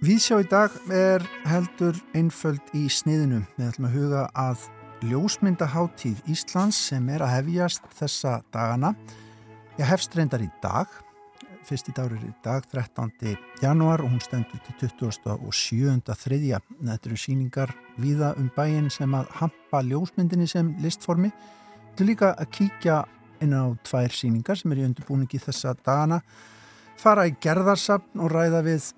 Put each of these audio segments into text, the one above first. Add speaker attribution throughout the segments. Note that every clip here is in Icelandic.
Speaker 1: Vísjá í dag er heldur einföld í sniðinu. Við ætlum að huga að ljósmyndaháttíð Íslands sem er að hefjast þessa dagana. Ég hefst reyndar í dag. Fyrst í dag er í dag 13. januar og hún stendur til 20. og 7. þriðja. Þetta eru síningar viða um bæin sem að hampa ljósmyndinni sem listformi. Er líka að kíkja inn á tvær síningar sem er í undirbúningi þessa dagana. Fara í gerðarsapn og ræða við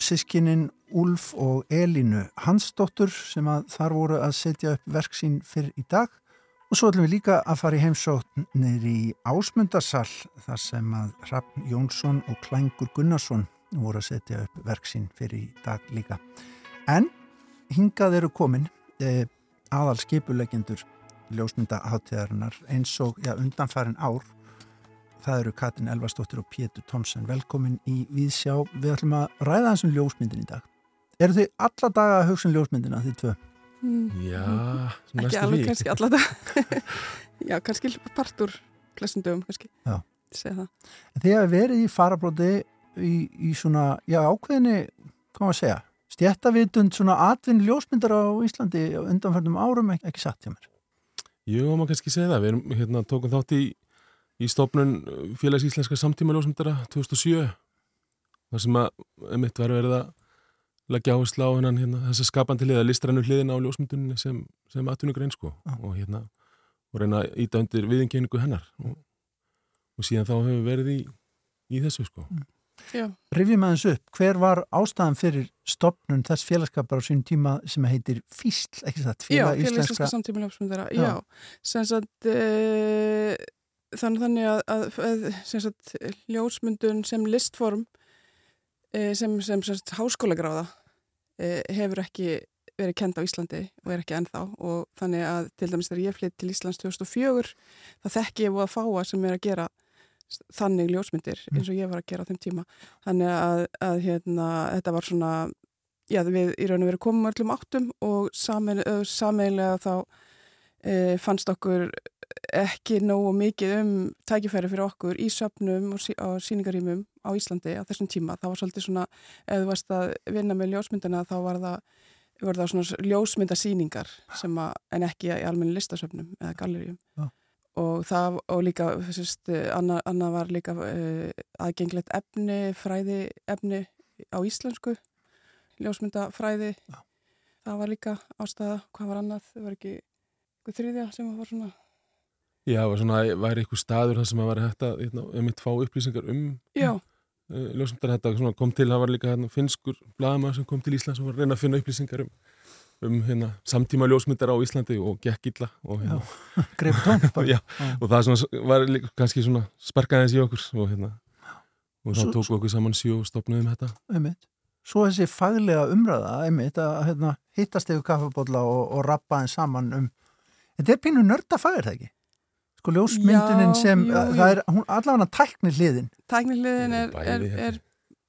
Speaker 1: sískinin Úlf og Elinu Hansdóttur sem að þar voru að setja upp verk sín fyrr í dag og svo ætlum við líka að fara í heimsóknir í Ásmundarsal þar sem að Hrafn Jónsson og Klængur Gunnarsson voru að setja upp verk sín fyrr í dag líka. En hingað eru komin eh, aðal skipulegendur ljósmyndaháttíðarinnar eins og ja, undanfærin ár Það eru Katrin Elvarsdóttir og Pétur Tomsen. Velkomin í Víðsjá. Við ætlum að ræða þessum ljósmyndin í dag. Eru þið alla daga að hugsa um ljósmyndina því tvö?
Speaker 2: Mm.
Speaker 3: Já,
Speaker 2: Ekki
Speaker 3: næstu
Speaker 2: alveg
Speaker 3: því.
Speaker 2: kannski alla dag. Já, kannski partur klessundum, kannski.
Speaker 1: Já.
Speaker 2: Segð það.
Speaker 1: En þið hefur verið í farabróti í, í svona, já ákveðinni, hvað maður að segja, stjættavitund svona atvinn ljósmyndar á Íslandi á undanförnum árum, ekki, ekki satt hjá mér.
Speaker 3: Jú, maður kannski segja það. Við erum, hérna, tókum þátt í, í stofnun félags íslenska samtíma ljósmyndara 2007 þar sem að mitt var verið að leggja áherslu á hennan hérna, þessa skapandi hliða listrænu hliðina á ljósmyndunni sem, sem atvinnugrein sko
Speaker 1: Já.
Speaker 3: og hérna og reyna að íta undir viðinkenningu hennar og, og síðan þá hefur við verið í, í þessu sko
Speaker 2: Já.
Speaker 1: Rifjum aðeins upp, hver var ástæðan fyrir stopnun þess félagskapar á sín tíma sem heitir FÍSL, ekki?
Speaker 2: Já,
Speaker 1: Félag
Speaker 2: félag íslenska samtíma ljósmyndara.
Speaker 1: Já.
Speaker 2: Já. Sem sagt, e, þannig, að, að, að sem sagt, ljósmyndun sem listform e, sem, sem, sem sagt, háskólagráða e, hefur ekki verið kend á Íslandi og er ekki ennþá og þannig að til dæmis þegar ég flytt til Íslands 2004 það þekki ég búið að fáa sem er að gera þannig ljósmyndir eins og ég var að gera á þeim tíma þannig að, að hérna, þetta var svona já, við í raun og veru komum öllum áttum og sameilega þá e, fannst okkur ekki nógu mikið um tækifæri fyrir okkur í söpnum og sí, á síningarýmum á Íslandi á þessum tíma. Það var svolítið svona, ef þú varst að vinna með ljósmyndina þá var það, var það svona ljósmyndasýningar sem að, en ekki í almenni listasöpnum eða gallerjum.
Speaker 1: Já.
Speaker 2: Og það, og líka, sérst, annað, annað var líka uh, aðgengilegt efni, fræði efni á íslensku, ljósmyndafræði.
Speaker 1: Já.
Speaker 2: Það var líka ástæða, hvað var annað, það var ekki eitthvað þriðja sem var svona
Speaker 3: Já, var svona, væri eitthvað staður þar sem að væri hægt að hérna, einmitt fá upplýsingar um uh, ljósmyndar þetta kom til, það var líka hérna, finskur blaðamæður sem kom til Íslands og var að reyna að finna upplýsingar um, um hérna, samtíma ljósmyndar á Íslandi og gekk illa og, hérna,
Speaker 1: Greip tómt bara.
Speaker 3: Já, og það svona, var kannski svona sparkaðins í okkur og, hérna, og þá
Speaker 1: Svo-
Speaker 3: tóku okkur saman sjó og stopnaðum þetta
Speaker 1: einmitt. Svo þessi faglega umræða einmitt að hérna, hittast yfir kaffabólla og, og rappa þeim saman um þetta er pínu nörda fagir það ekki sko ljósmyndinin
Speaker 2: Já,
Speaker 1: sem
Speaker 2: jú, jú.
Speaker 1: það er, hún allavega tækni hliðin
Speaker 2: tækniliðin
Speaker 3: Jú,
Speaker 2: er, er,
Speaker 3: held
Speaker 2: er,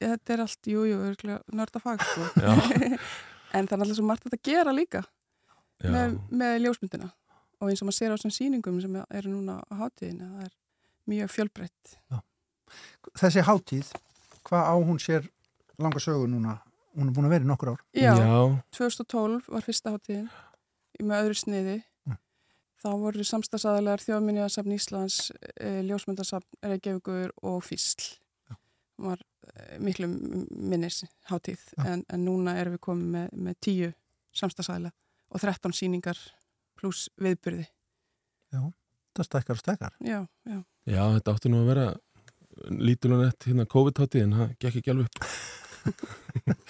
Speaker 2: þetta er allt, jú, jú, örgulega nörda fag, sko.
Speaker 3: Já.
Speaker 2: en það er alltaf svo margt að gera líka
Speaker 3: Já,
Speaker 2: með, með ljósmyndina og eins og maður sér á þessum sýningum sem eru núna á hátíðinu, það er mjög fjölbreytt.
Speaker 1: þessi hátíð, hvað á hún sér langa sögu núna hún er búin að vera í nokkur ár
Speaker 2: Já,
Speaker 3: Já,
Speaker 2: 2012 var fyrsta hátíðin í með öðru sniði.
Speaker 1: Mm.
Speaker 2: Þá voru samstagsæðalegar þjóðminniðasafn Íslands, e, ljósmyndasafn Reykjavíkur og Físl. Það var miklu minnis hátíð
Speaker 1: Já.
Speaker 2: en, en núna erum við komið með, með tíu samstagsæðlega og 13 síningar pluss viðburði.
Speaker 1: það stækkar og stækkar
Speaker 2: Já, já.
Speaker 3: já, þetta átti nú að vera lítulunett hérna COVID-hátti en það gekk ekki alveg upp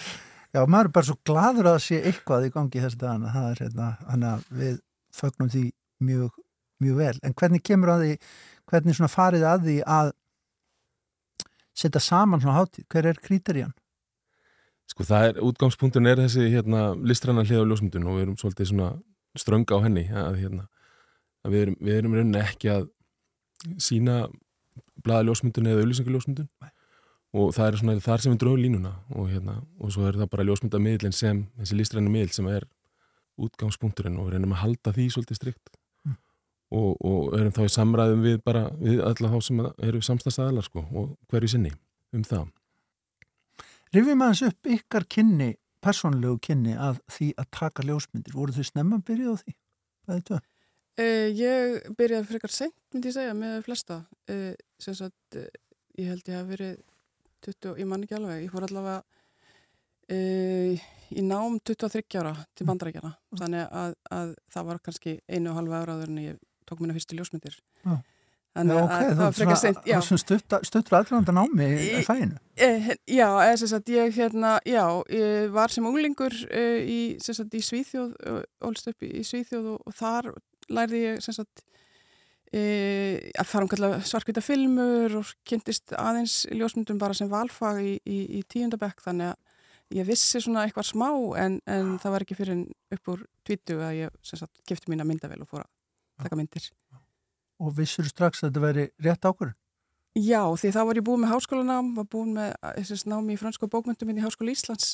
Speaker 1: Já, maður er bara svo gladur að sé eitthvað í gangi þessi dagana, það er hérna, þannig að við fögnum því mjög, mjög vel. En hvernig kemur að því, hvernig svona farið að því að setja saman svona hátíð? Hver er kríterían?
Speaker 3: Sko það er, útgangspunktin er þessi hérna listræna hlið á ljósmyndun og við erum svolítið svona strönga á henni að hérna að við erum, við erum rauninni ekki að sína blaða ljósmyndun eða auðlýsingaljósmyndun og það er svona þar sem við dróðum línuna og hérna og svo er það bara ljósmyndamiðlinn sem þessi listræna miðl sem er útgangspunkturinn og við reynum að halda því svolítið strikt. Og, og erum þá í samræðum við bara við alla þá sem eru samstagstæðalar sko og hverju sinni um það.
Speaker 1: Rifjum aðeins upp ykkar kynni, persónlegu kynni að því að taka ljósmyndir. Voru þau snemma að byrja á því? Það er það.
Speaker 2: Uh, ég byrjaði frekar sent, myndi ég segja, með flesta. Uh, sem sagt, uh, ég held ég að verið 20, ég man ekki alveg, ég fór allavega í nám 23 ára til bandrækjana. Mm. Þannig að, að það var kannski einu og halva ára áður en ég tók minna fyrstu ljósmyndir.
Speaker 1: Já. Þannig að okay, það var frekar var svona stuttur aðröndan ámi í fæinu.
Speaker 2: Eh, já, eða sem sagt, ég hérna, já, ég var sem unglingur uh, í, sem sagt, í Svíþjóð, ólst upp í Svíþjóð og, og þar lærði ég, sem sagt, uh, að fara um kallar svarkvita filmur og kynntist aðeins ljósmyndum bara sem valfag í, í, í tíundabekk, þannig að ég vissi svona eitthvað smá en, en það var ekki fyrir upp úr tvítu að ég, sem sagt, kifti mín að mynda vel og fóra að taka myndir.
Speaker 1: Og vissur strax að þetta væri rétt ákvörðun?
Speaker 2: Já, því þá var ég búin með háskólanám, var búin með þess námi í fransku bókmyndum inn í Háskóla Íslands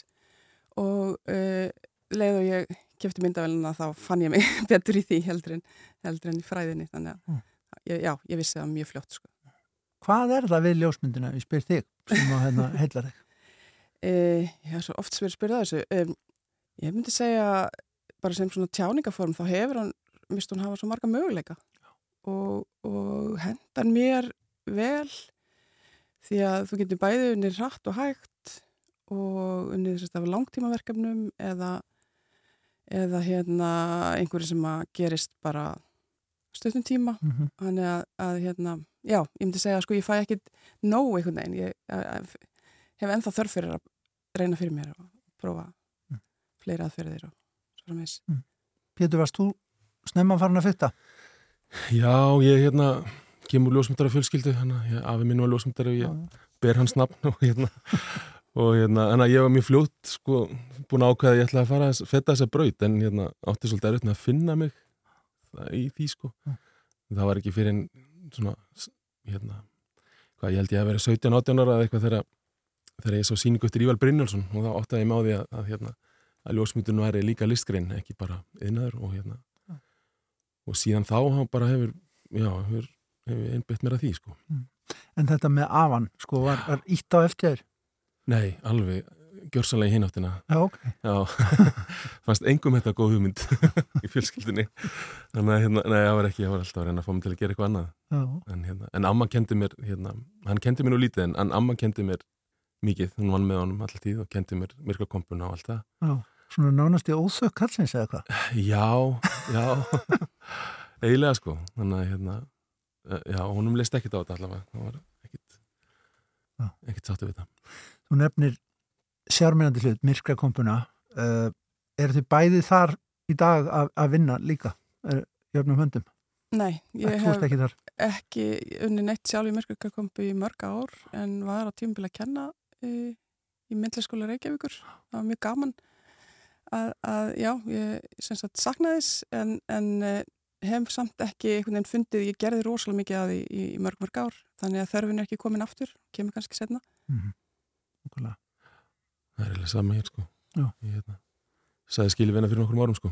Speaker 2: og uh, leið og ég kæfti myndavelina þá fann ég mig betur í því heldur en, heldur en í fræðinni þannig að mm. ég, já, ég vissi það mjög fljótt sko.
Speaker 1: Hvað er það við ljósmyndina? Ég spyr þig sem að hérna heila þig.
Speaker 2: Uh, já, svo oft spyr spyrða þessu. Um, ég myndi segja bara sem svona tjáningaform þá hefur hann, mist hún hafa svo marga möguleika og, og hendan mér vel því að þú getur bæði unni rætt og hægt og unni að langtímaverkefnum eða, eða hérna einhverju sem að gerist bara stöðnum tíma mm -hmm. þannig að, að hérna, já, ég myndi segja sko ég fæ ekkit nóg einhvern veginn ég, ég hef ennþá þörf fyrir að reyna fyrir mér og prófa mm. fleiri aðferðir og svo framins mm.
Speaker 1: Pétur, varst þú snemma farin að fyrta?
Speaker 3: Já, ég hérna kemur ljósmyndara fjölskyldu afi minn var ljósmyndara og ég ber hans nafn og hérna og hérna, en að ég var mjög fljótt sko, búin að ákveða að ég ætla að fara að fetta þessa braut en hérna átti svolítið erfitt með að finna mig í því sko mm. það var ekki fyrir en svona hérna, hvað ég held ég að vera 17-18 ára eða eitthvað þegar, þegar ég sá síningu eftir Ívar Brynjálsson og þá átti að ég máði að, að hérna að ljósmyndunum væri líka listgrein, ekki bara yðnaður og hérna. Og síðan þá bara hefur, já, hefur hef ég einbætt mér að því sko. Mm.
Speaker 1: En þetta með afan, sko, var, var ítt á eftir?
Speaker 3: Nei, alveg gjörsanlega í hináttina.
Speaker 1: Já, ok.
Speaker 3: Já, fannst engum þetta góð hugmynd í fjölskyldinni þannig að, hérna, nei, það var ekki, ég var alltaf að reyna að fá mig til að gera eitthvað annað. En, hérna, en amma kendi mér, hérna hann kendi mér nú lítið, en, en amma kendi mér mikið, hún vann með honum alltaf tíð og kendi mér myrkakompuna og allt það.
Speaker 1: Já, svona nánast í óþökk kallsins eða hvað?
Speaker 3: Já, já eiginlega sko, þannig að hérna Eh, já, honum leist ekkit á þetta allavega. Það var ekkit ekkit sáttu við það.
Speaker 1: Þú nefnir sjármennandi hlut, myrkra kompuna uh, eh, er þið bæðið þar í dag að, að vinna líka? Jöfnum höndum?
Speaker 2: Nei, ég hef ekki, ekki unni neitt sjálf í myrkra kompu í mörg ár en var á tímbil að kenna í, í myndlæsskóla Reykjavíkur. Það var mjög gaman að, að já, ég sem sagt saknaðis en, en hef samt ekki einhvern veginn fundið, ég gerði rosalega mikið að því í, í mörg mörg ár, þannig að þörfin er ekki komin aftur, kemur kannski setna mm
Speaker 3: -hmm. Það er eiginlega sama hér sko. Ég hérna, sagði skilvina fyrir nokkur árum sko.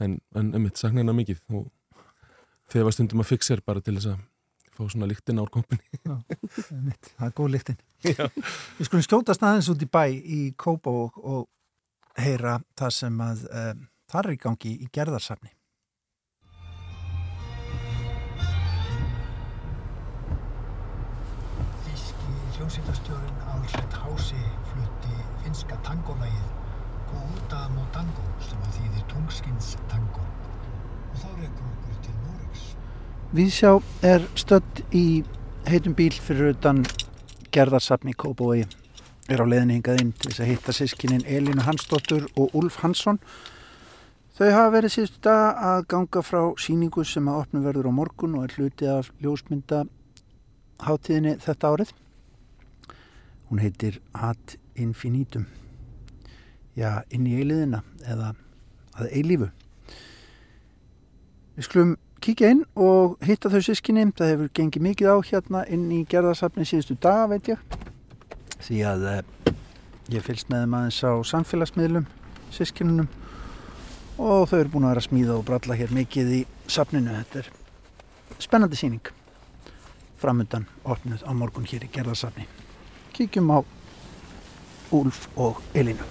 Speaker 3: En, en emitt, sakna hérna mikið og þegar var stundum að fixa er bara til þess að fá svona líktin ár
Speaker 1: emitt, það er góð líktin Við skulum skjótast aðeins út í bæ í Kópa og, og heyra það sem að um, þar er í gangi í gerðarsafni
Speaker 4: hljómsýtastjórin Alfred Hási flutti finska tangolægið Góta Motango sem að þýðir tungskins tango og þá reykur okkur til Noregs.
Speaker 1: Viðsjá er stödd í heitum bíl fyrir utan gerðarsafni Kóboi er á leðinni hingað inn til þess að hitta sískinin Elinu Hansdóttur og Ulf Hansson Þau hafa verið síðustu dag að ganga frá síningu sem að opna verður á morgun og er hluti af ljósmynda hátíðinni þetta árið. Hún heitir Ad Infinitum. Já, inn í eiliðina eða að eilífu. Við skulum kíkja inn og hitta þau sískinni. Það hefur gengið mikið á hérna inn í gerðarsafni síðustu daga, veit ég. Því að eh, ég fylgst með þeim aðeins á samfélagsmiðlum, sískinunum og þau eru búin að vera að smíða og bralla hér mikið í safninu. Þetta er spennandi síning framöndan opnuð á morgun hér í gerðarsafni. Kíkjum á Úlf og Elinu.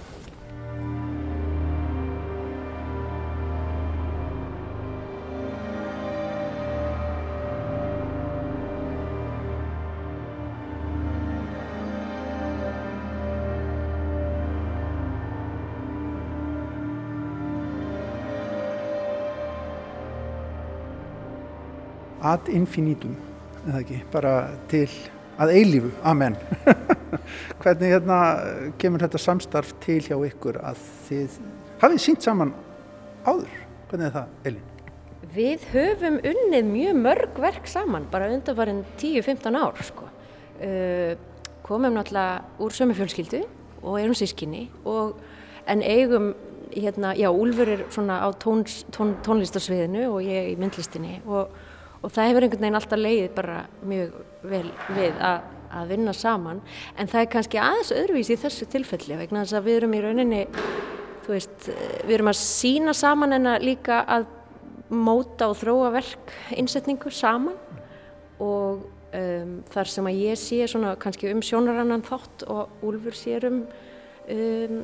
Speaker 1: ad infinitum eða ekki, bara til að eilífu, amen hvernig hérna kemur þetta samstarf til hjá ykkur að þið hafið sínt saman áður hvernig er það, Elin?
Speaker 5: Við höfum unnið mjög mörg verk saman, bara undanfarið 10-15 ár sko. uh, komum náttúrulega úr sömu fjölskyldu og erum sískinni og en eigum hérna, já, Úlfur er svona á tóns, tón, tónlistarsviðinu og ég í myndlistinni og og það hefur einhvern veginn alltaf leiðið bara mjög vel við að, að vinna saman en það er kannski aðeins öðruvís í þessu tilfelli vegna þess að við erum í rauninni þú veist, við erum að sína saman en að líka að móta og þróa verk innsetningu saman og um, þar sem að ég sé svona kannski um sjónarannan þátt og Úlfur sér um, um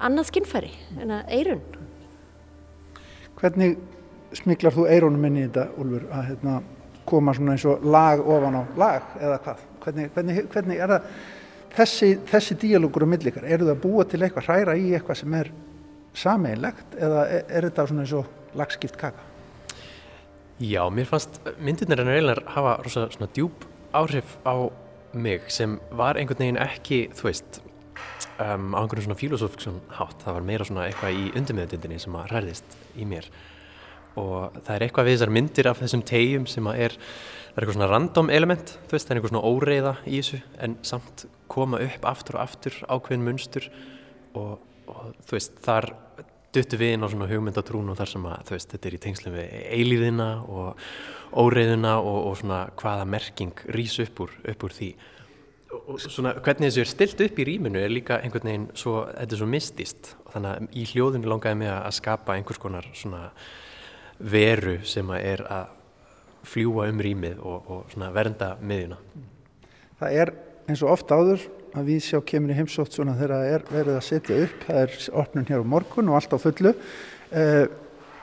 Speaker 5: annað skinnfæri en að eirun
Speaker 1: Hvernig smiklar þú eirónum inn í þetta, Úlfur, að hérna, koma svona eins og lag ofan á lag eða hvað? Hvernig, hvernig, hvernig er það þessi, þessi díalógur á millikar? Eru það búa til eitthvað, hræra í eitthvað sem er sameigilegt eða er, er þetta svona eins og lagskipt kaka?
Speaker 6: Já, mér fannst myndirnir en reynar hafa rosa svona djúb áhrif á mig sem var einhvern veginn ekki, þú veist, um, á einhvern svona filosófiksson hátt. Það var meira svona eitthvað í undirmiðutindinni sem að hræðist í mér og það er eitthvað við þessar myndir af þessum tegjum sem að er, það er eitthvað svona random element, þú veist, það er eitthvað svona óreiða í þessu en samt koma upp aftur og aftur ákveðin munstur og, og þú veist, þar duttu við inn á svona hugmyndatrún og þar sem að þú veist, þetta er í tengslu við eilíðina og óreiðuna og, og svona hvaða merking rýs upp úr, upp úr því. Og svona hvernig þessu er stilt upp í rýminu er líka einhvern veginn svo, þetta er svo mistist og þannig að í hljóðinu langaði mig að skapa einhvers konar svona veru sem að er að fljúa um rýmið og, og vernda miðjuna.
Speaker 1: Það er eins og oft áður að við sjá kemur í heimsótt svona þegar það er verið að setja upp, það er opnun hér á morgun og allt á fullu. Uh,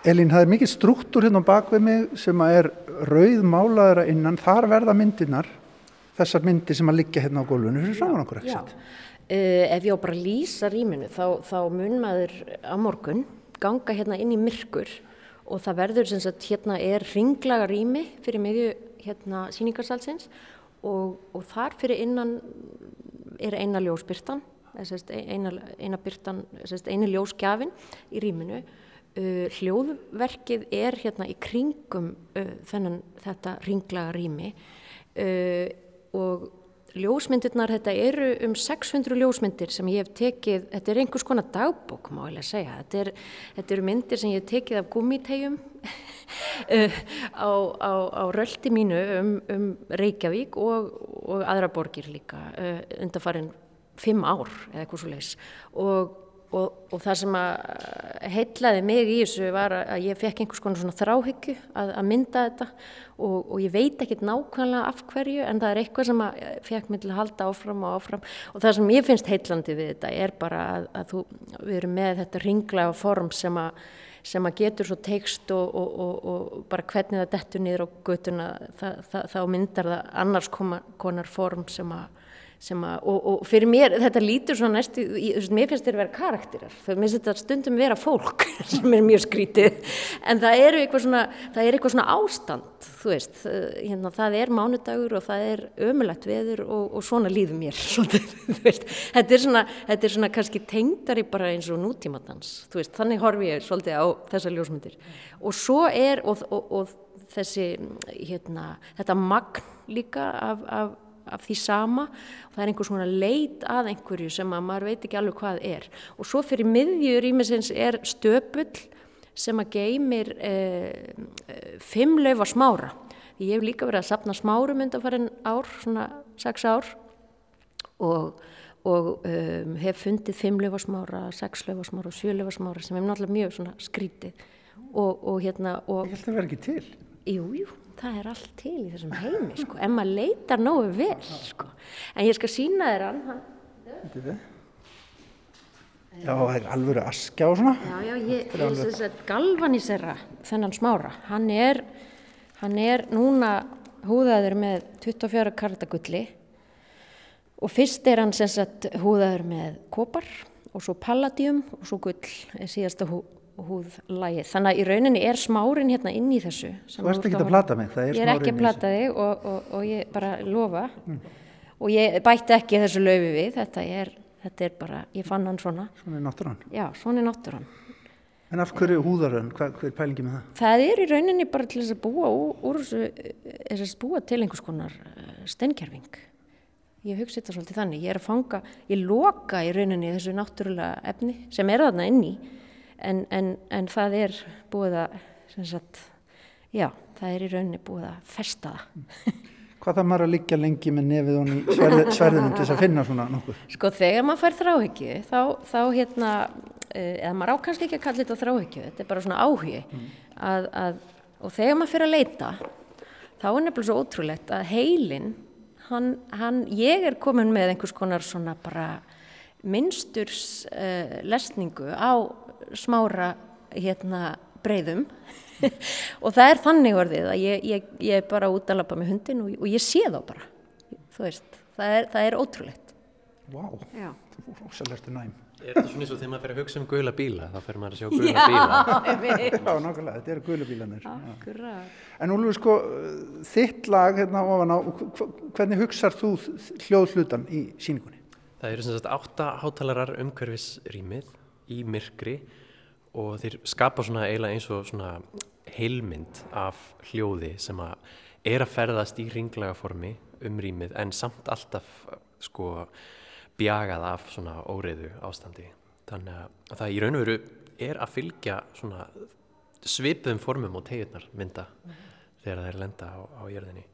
Speaker 1: Elín, það er mikið struktúr hérna á bakvið mig sem að er rauð málaðara innan, þar verða myndinar, þessar myndir sem að liggja hérna á gólfinu, fyrir saman okkur ekki sett.
Speaker 5: Uh, ef ég á bara að lýsa rýminu þá, þá mun maður á morgun ganga hérna inn í myrkur og það verður sem sagt hérna er ringlaga rými fyrir miðju hérna síningarsalsins og, og þar fyrir innan er eina ljósbyrtan eina, eina byrtan, eina ljósgjafin í rýminu uh, hljóðverkið er hérna í kringum uh, þennan þetta ringlaga rými uh, og ljósmyndirnar, þetta eru um 600 ljósmyndir sem ég hef tekið, þetta er einhvers konar dagbók má ég lega segja, þetta, er, þetta eru myndir sem ég hef tekið af gummitegjum á, á, á röldi mínu um, um Reykjavík og, og aðra borgir líka uh, undan farin fimm ár eða eitthvað svo leiðis og Og, og það sem að heitlaði mig í þessu var að ég fekk einhvers konar svona þráhyggju að, að mynda þetta og, og ég veit ekki nákvæmlega af hverju en það er eitthvað sem að fekk mig til að halda áfram og áfram. Og það sem ég finnst heitlandi við þetta er bara að, að þú, við erum með þetta ringlega form sem að, sem að getur svo teikst og, og bara hvernig það dettur niður á götuna þá myndar það annars konar form sem að Að, og, og fyrir mér, þetta lítur svo næstu, ég, mér finnst þetta að vera karakterar. Það finnst þetta stundum vera fólk sem er mjög skrítið. En það er eitthvað svona, er eitthvað svona ástand þú veist, hérna, það er mánudagur og það er ömulagt veður og, og svona líður mér. Þetta er svona, þetta er svona kannski tengdari bara eins og nútímatans veist, þannig horfi ég svolítið á þessa ljósmyndir. Og svo er og þessi hérna, þetta magn líka af, af af því sama. Og það er einhvers svona leit að einhverju sem að maður veit ekki alveg hvað er. Og svo fyrir miðjur ímiðsins er stöpull sem að geymir eh, fimm laufa smára. Ég hef líka verið að sapna smárum undan farin ár, svona sex ár. Og, og um, hef fundið fimm laufa smára sex laufa smára og sjö laufa smára sem er náttúrulega mjög skrítið. Og, og hérna og
Speaker 1: það verði ekki til.
Speaker 5: Jú, jú, það er allt til í þessum heimi, sko, en maður leitar nógu vel, sko. En ég skal sína þér hann, hann
Speaker 1: Já, það er alvöru askja og svona.
Speaker 5: Já, já, ég, ég þess að galvanísera þennan smára. Hann er, hann er núna húðaður með 24 kartagulli og fyrst er hann sem sagt húðaður með kopar og svo palladium og svo gull er síðasta hú, húðlægið. Þannig að í rauninni er smárin hérna inn í þessu.
Speaker 1: Þú ert ekki
Speaker 5: að
Speaker 1: plata mig, það er
Speaker 5: Ég er ekki að
Speaker 1: í
Speaker 5: plata þig og, og, og ég bara lofa og ég bætti ekki þessu laufi við, þetta er, þetta er bara, ég fann hann svona,
Speaker 1: Svona er náttúran.
Speaker 5: já, svona er náttúran.
Speaker 1: En af hverju húðarön, hvað, hver er pælingi með það?
Speaker 5: Það er í rauninni bara til þess að búa úr, þessu, þess að búa til einhvers konar steinkerfing. Ég hugsi þetta svolítið þannig, ég er að fanga, ég loka í rauninni þessu náttúrulega efni sem er þarna inni en, en, en það er búið að, sagt, já, það er í rauninni búið að festa það.
Speaker 1: Hvað það maður að liggja lengi með nefið hún í sverði, sverðinum til þess að finna svona nokkuð?
Speaker 5: Sko þegar maður fær þráhyggju þá, þá hérna, uh, eða maður á kannski ekki að kalla þetta þráhyggju, þetta er bara svona áhugi að, að, og þegar maður fyrir að leita þá er nefnilega svo ótrúlegt að heilin, hann, hann, ég er komin með einhvers konar svona bara minnsturs uh, lesningu á smára hérna breyðum og það er þannig orðið að ég, ég, ég er bara út að lappa með hundin og, og ég sé þá bara, veist, það er, það er ótrúlegt.
Speaker 1: Vá,
Speaker 5: Já.
Speaker 1: þú er rosalegtu næm.
Speaker 6: Er þetta svona eins og þegar maður fer að hugsa um gula bíla, þá fer maður að sjá gula bíla.
Speaker 1: Já, nákvæmlega, þetta eru gulubílanir.
Speaker 5: Akkurat.
Speaker 1: En Úlfur, sko, þitt lag hérna ofan á, hv- hvernig hugsar þú hljóðhlutan í síningunni?
Speaker 6: Það eru sem sagt átta hátalarar umhverfis rýmið í myrkri og þeir skapa svona eiginlega eins og svona heilmynd af hljóði sem að er að ferðast í ringlaga formi um rýmið en samt alltaf sko bjagað af svona óreiðu ástandi. Þannig að það í raun og veru er að fylgja svona svipuðum formum og tegurnar mynda þegar það er lenda á, á jörðinni.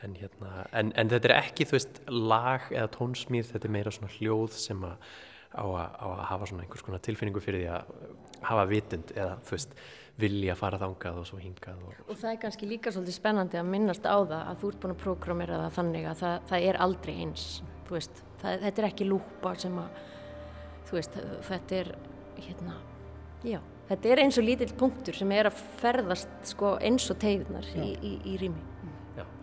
Speaker 6: En, hérna, en, en þetta er ekki, þú veist, lag eða tónsmýð, þetta er meira svona hljóð sem að á að, á að hafa svona einhvers konar tilfinningu fyrir því að hafa vitund eða, þú veist, vilja fara þangað og svo hingað. Og,
Speaker 5: Og það er kannski líka svolítið spennandi að minnast á það að þú ert búin að prógramera það þannig að það, það er aldrei eins, þú veist, það, þetta er ekki lúpa sem að, þú veist, þetta er, hérna, já, þetta er eins og lítill punktur sem er að ferðast sko eins og tegðunar í, í, í rými,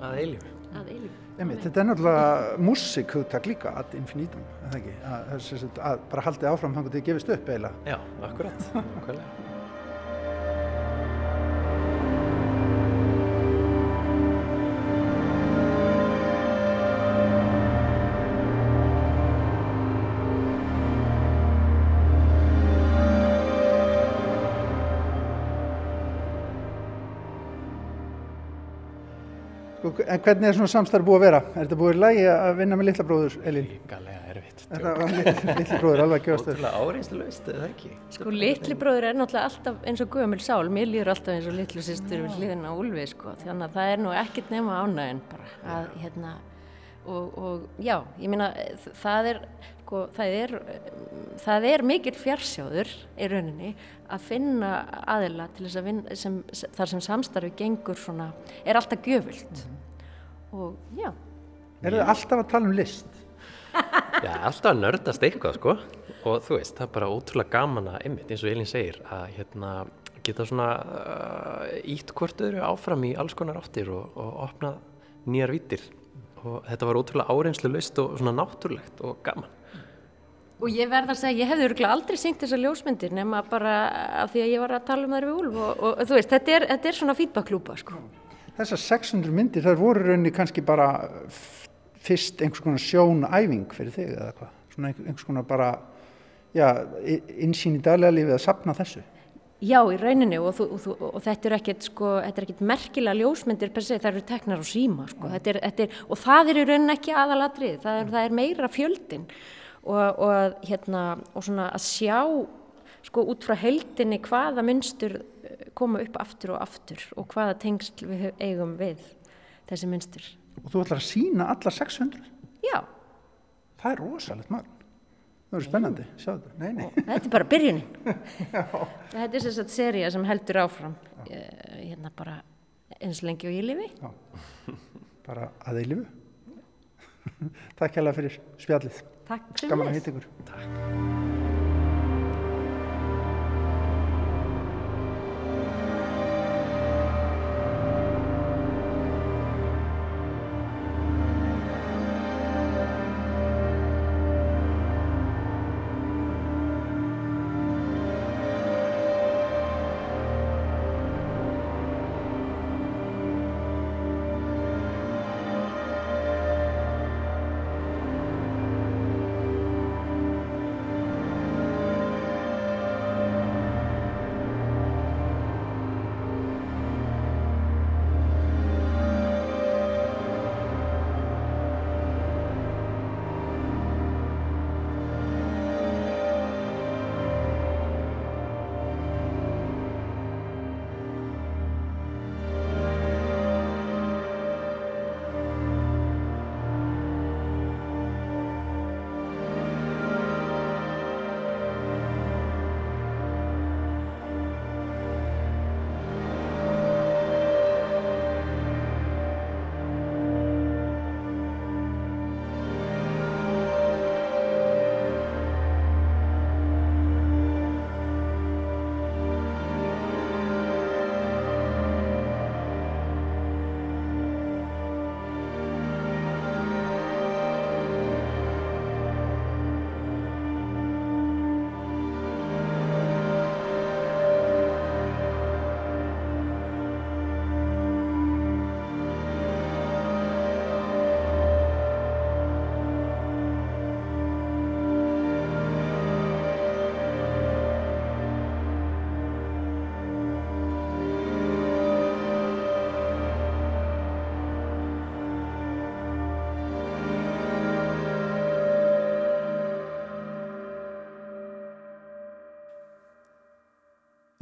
Speaker 6: að eilífu.
Speaker 5: að eilífu.
Speaker 1: Einmitt, þetta er náttúrulega músík hugtak líka ad infinitum, er það ekki? Að, að, að bara haldið áfram þannig að þið gefist upp eiginlega.
Speaker 6: Já, akkurat,
Speaker 1: en hvernig er svona samstarf búið að vera? Er þetta búið í lagi að vinna með litla bróður, Elín?
Speaker 6: Galega erfitt.
Speaker 1: Þetta var litli, litli bróður, alveg gefast upp.
Speaker 6: Ótrúlega áreinslu laust, eða ekki?
Speaker 5: Sko litli bróður er náttúrulega alltaf eins og gömul sál, mér líður alltaf eins og litlu sýstur við hliðin á Úlfi sko, þannig að það er nú ekkert nema ánægin bara að hérna og, og já, ég meina það er, sko, það er, það er mikill fjarsjáður í rauninni að finna aðila til þess að vinna, sem, þar sem samstarfi gengur svona, er alltaf gjöfult og já,
Speaker 1: Er þið alltaf að tala um list?
Speaker 6: Já, alltaf að nördast eitthvað, sko. Og þú veist, það er bara ótrúlega gaman að, einmitt, eins og Elín segir, að hérna geta svona uh, ítt hvort öðru áfram í alls konar áttir og, og opna nýjar vítir. Og þetta var ótrúlega áreinslu laust og svona náttúrulegt og gaman.
Speaker 5: Og ég verð að segja, ég hefði örgulega aldrei syngt þessar ljósmyndir nema bara af því að ég var að tala um þær við Úlf og, og þú veist, þetta er, þetta er svona feedback-klúpa, sko.
Speaker 1: Þessar 600 myndir, þær voru í rauninni kannski bara fyrst einhvers konar sjónæfing fyrir þig eða hvað? Svona einhver- einhvers konar bara, já, i- innsýn í daglega lífið að sapna þessu.
Speaker 5: Já, í rauninni og, þú, og, þú, og þetta er ekkert, sko, þetta er ekkert merkilega ljósmyndir per se, það eru teknar á síma, sko, þetta er, þetta er, og það er í rauninni ekki aðalatrið, það er, það er meira fjöldin og, og hérna, og svona að sjá, sko, út frá heldinni hvaða mynstur koma upp aftur og aftur og hvaða tengsl við eigum við þessi mynstur.
Speaker 1: Og þú ætlar að sína alla 600.
Speaker 5: Já,
Speaker 1: Það er rosalegt magn. Það verður spennandi, sjáðu þetta. Nei, nei.
Speaker 5: þetta er bara byrjunin. þetta er þess að seria sem heldur áfram, eh, hérna bara eins lengi og ég lifi.
Speaker 1: Bara að eilifu. Takk hérlega fyrir spjallið.
Speaker 5: Takk
Speaker 1: Gaman að hitta ykkur.